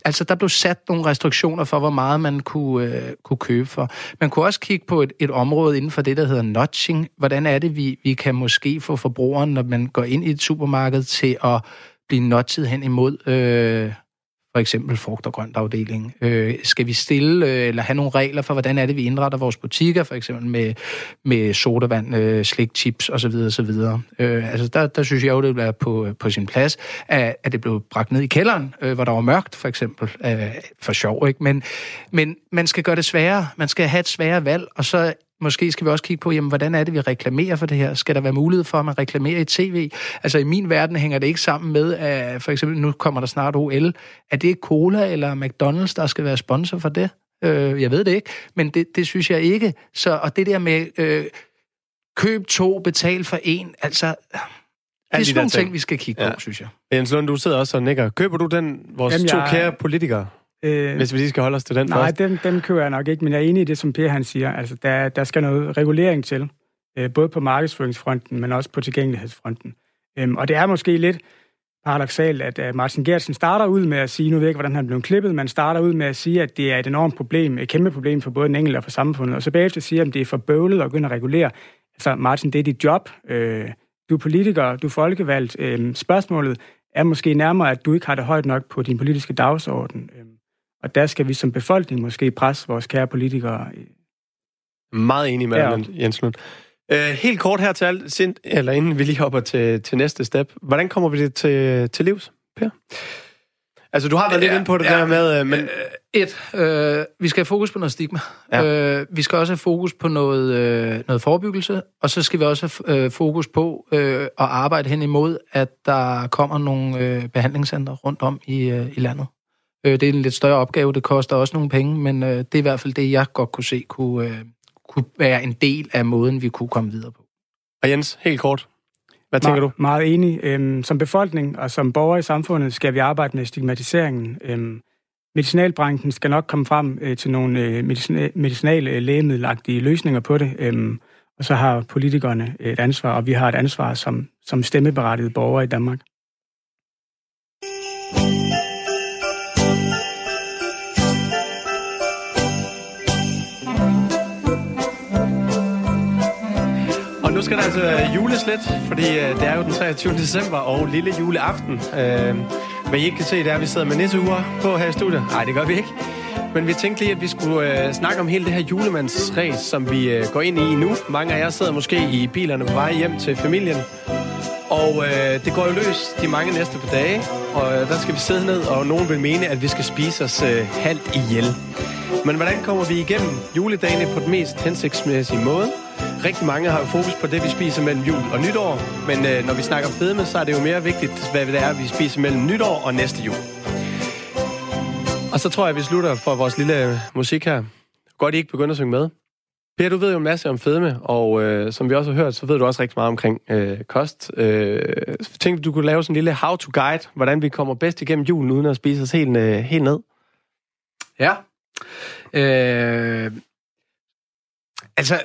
altså der blev sat nogle restriktioner for, hvor meget man kunne, øh, kunne købe for. Man kunne også kigge på et, et område inden for det, der hedder notching. Hvordan er det, vi, vi kan måske få forbrugeren, når man går ind i et supermarked, til at blive notchet hen imod øh, for eksempel frugt- og grøntafdeling? Øh, skal vi stille øh, eller have nogle regler for, hvordan er det, vi indretter vores butikker, for eksempel med, med sodavand, øh, slik, chips osv. osv. Øh, altså der, der synes jeg jo, det ville være på, på sin plads, at, at det blev bragt ned i kælderen, øh, hvor der var mørkt, for eksempel, øh, for sjov, ikke? Men, men man skal gøre det sværere. Man skal have et sværere valg, og så Måske skal vi også kigge på, jamen, hvordan er det, vi reklamerer for det her? Skal der være mulighed for, at man reklamerer i tv? Altså i min verden hænger det ikke sammen med, at for eksempel nu kommer der snart OL. Er det Cola eller McDonald's, der skal være sponsor for det? Øh, jeg ved det ikke, men det, det synes jeg ikke. Så, og det der med øh, køb to, betal for en, altså er de sådan nogle ting, ting. vi skal kigge Ja. på, synes jeg. Jens Lund, du sidder også og nikker. Køber du den, vores Jamen, to jeg- kære politikere, Øh, hvis vi lige skal holde os til den Nej, først? dem, dem køber jeg nok ikke, men jeg er enig i det, som Per han siger. Altså, der, der skal noget regulering til, øh, både på markedsføringsfronten, men også på tilgængelighedsfronten. Øhm, og det er måske lidt paradoxalt, at uh, Martin Gertsen starter ud med at sige, nu ved jeg ikke, hvordan han blev klippet, men starter ud med at sige, at det er et enormt problem, et kæmpe problem for både den enkelte og for samfundet, og så bagefter siger, at det er for bøvlet at begynde at regulere. Altså, Martin, det er dit job. Øh, du er politiker, du er folkevalgt. Øh, spørgsmålet er måske nærmere, at du ikke har det højt nok på din politiske dagsorden. Øh, og der skal vi som befolkning måske presse vores kære politikere. Meget enig med dig, Jens Lund. Uh, helt kort her til alt, sind, eller inden vi lige hopper til, til næste step. Hvordan kommer vi det til, til livs, Per? Altså, du har været lidt Ja, inde på det ja. der med... Uh, men, Øh, et, øh, vi skal have fokus på noget stigma. Ja. Øh, vi skal også have fokus på noget, øh, noget forebyggelse, og så skal vi også have øh, fokus på øh, at arbejde hen imod, at der kommer nogle øh, behandlingscentre rundt om i, øh, i landet. Øh, det er en lidt større opgave, det koster også nogle penge, men øh, det er i hvert fald det, jeg godt kunne se kunne, øh, kunne være en del af måden, vi kunne komme videre på. og Jens, helt kort. Hvad tænker du? Me- Meget enig. Øhm, som befolkning og som borger i samfundet skal vi arbejde med stigmatiseringen. Øhm, medicinalbranchen skal nok komme frem øh, til nogle øh, medicina- medicinale øh, lægemiddelagtige løsninger på det. Øhm, og så har politikerne et ansvar, og vi har et ansvar som, som stemmeberettigede borgere i Danmark. Nu skal der altså øh, jules lidt, fordi øh, det er jo den 23. december og lille juleaften. Øh, hvad I ikke kan se, det er, at vi sidder med nisseure på her i studiet. Nej, det gør vi ikke. Men vi tænkte lige, at vi skulle øh, snakke om hele det her julemandsræs, som vi øh, går ind i nu. Mange af jer sidder måske i bilerne på vej hjem til familien. Og øh, det går jo løs de mange næste par dage, og øh, der skal vi sidde ned, og nogen vil mene, at vi skal spise os øh, halvt ihjel. Men hvordan kommer vi igennem juledagene på den mest hensigtsmæssige måde? Rigtig mange har jo fokus på det, vi spiser mellem jul og nytår, men øh, når vi snakker fedme, så er det jo mere vigtigt, hvad det er, vi spiser mellem nytår og næste jul. Og så tror jeg, vi slutter for vores lille øh, musik her. Godt, I ikke begynder at synge med. Per, du ved jo en masse om fedme, og øh, som vi også har hørt, så ved du også rigtig meget omkring øh, kost. Øh, tænkte du kunne lave sådan en lille how-to-guide, hvordan vi kommer bedst igennem julen, uden at spise os helt, øh, helt ned. Ja. Øh, altså,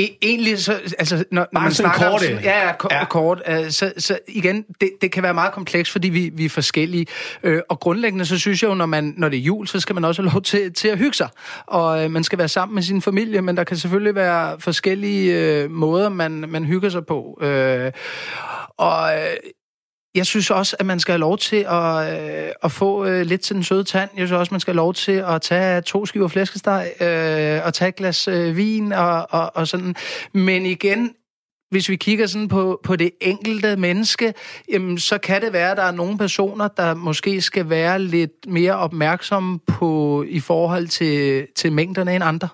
e- egentlig så... Altså, når, når man snakker om kort, sådan- Ja, ja, ko- ja. kort. Øh, så, så igen, det, det kan være meget komplekst, fordi vi, vi er forskellige. Øh, og grundlæggende, så synes jeg jo, når, man, når det er jul, så skal man også have lov til, til at hygge sig. Og øh, man skal være sammen med sin familie, men der kan selvfølgelig være forskellige øh, måder, man, man hygger sig på. Øh, og... Jeg synes også, at man skal have lov til at, øh, at få øh, lidt til den søde tand. Jeg synes også, man skal have lov til at tage to skiver flæskesteg øh, og tage et glas øh, vin og, og, og sådan. Men igen, hvis vi kigger sådan på, på det enkelte menneske, jamen, så kan det være, at der er nogle personer, der måske skal være lidt mere opmærksomme på i forhold til, til mængderne end andre.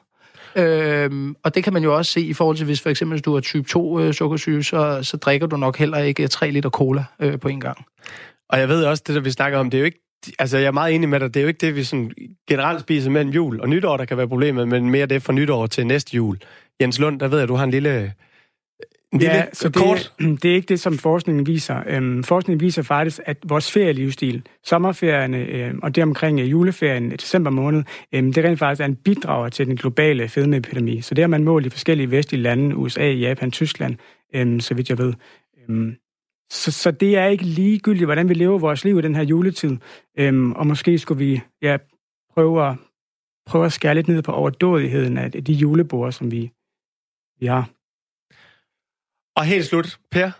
Øhm, og det kan man jo også se i forhold til, hvis for eksempel hvis du har type 2 øh, sukkersyge, så, så drikker du nok heller ikke øh, 3 liter cola øh, på en gang. Og jeg ved også, det der vi snakker om, det er jo ikke Altså, jeg er meget enig med dig. Det er jo ikke det, vi sådan generelt spiser mellem jul og nytår, der kan være problemet, men mere det fra nytår til næste jul. Jens Lund, der ved jeg, du har en lille... Lille Ja, så kort... det, *clears throat* det er ikke det, som forskningen viser. Øhm, forskningen viser faktisk, at vores ferielivsstil, sommerferierne øhm, og det omkring øh, juleferien i december måned, øhm, det rent faktisk er en bidrager til den globale fedmeepidemi. Så det har man målt i forskellige vestlige lande, USA, Japan, Tyskland, øhm, så vidt jeg ved. Øhm, så, så det er ikke ligegyldigt, hvordan vi lever vores liv i den her juletid. Øhm, og måske skulle vi ja, prøve, at, prøve at skære lidt ned på overdådigheden af de julebord, som vi, vi har. Og helt slut, Per.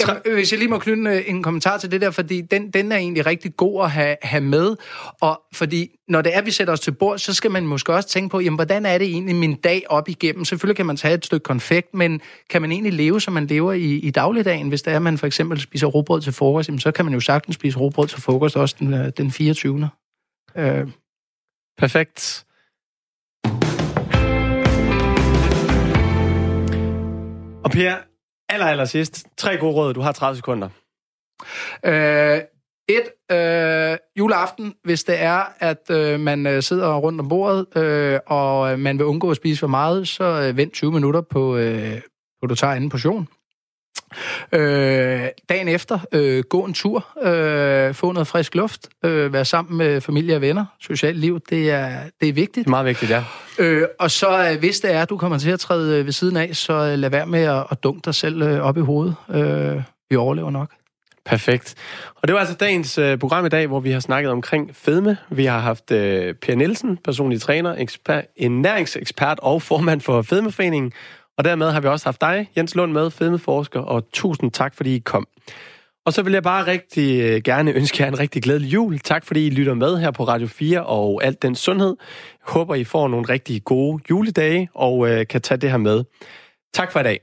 Jamen, øh, hvis jeg lige må knytte en, en kommentar til det der, fordi den, den er egentlig rigtig god at have, have med. Og fordi når det er, vi sætter os til bord, så skal man måske også tænke på, jamen, hvordan er det egentlig min dag op igennem? Selvfølgelig kan man tage et stykke konfekt, men kan man egentlig leve, som man lever i, i dagligdagen? Hvis det er, at man for eksempel spiser råbrød til frokost, jamen, så kan man jo sagtens spise råbrød til frokost også den, øh, den 24. Øh, Perfekt. Og Per, aller, aller sidst. Tre gode råd. Du har 30 sekunder. Øh, et, øh, juleaften, hvis det er, at øh, man øh, sidder rundt om bordet, øh, og øh, man vil undgå at spise for meget, så øh, vent 20 minutter på, øh, på du tager anden portion. Øh, dagen efter, øh, gå en tur, øh, få noget frisk luft, øh, være sammen med familie og venner. Socialt liv, det er, det er vigtigt. Det er meget vigtigt, ja. Øh, og så, øh, hvis det er, at du kommer til at træde øh, ved siden af, så øh, lad være med at, at dunke dig selv øh, op i hovedet. Øh, vi overlever nok. Perfekt. Og det var altså dagens øh, program i dag, hvor vi har snakket omkring fedme. Vi har haft øh, Per Nielsen, personlig træner, ekspert, en næringsekspert og formand for Fedmeforeningen. Og dermed har vi også haft dig, Jens Lund, med, fedmeforsker, og tusind tak, fordi I kom. Og så vil jeg bare rigtig øh, gerne ønske jer en rigtig glædelig jul. Tak fordi I lytter med her på Radio 4 og alt den sundhed. Jeg håber, I får nogle rigtig gode juledage og øh, kan tage det her med. Tak for i dag.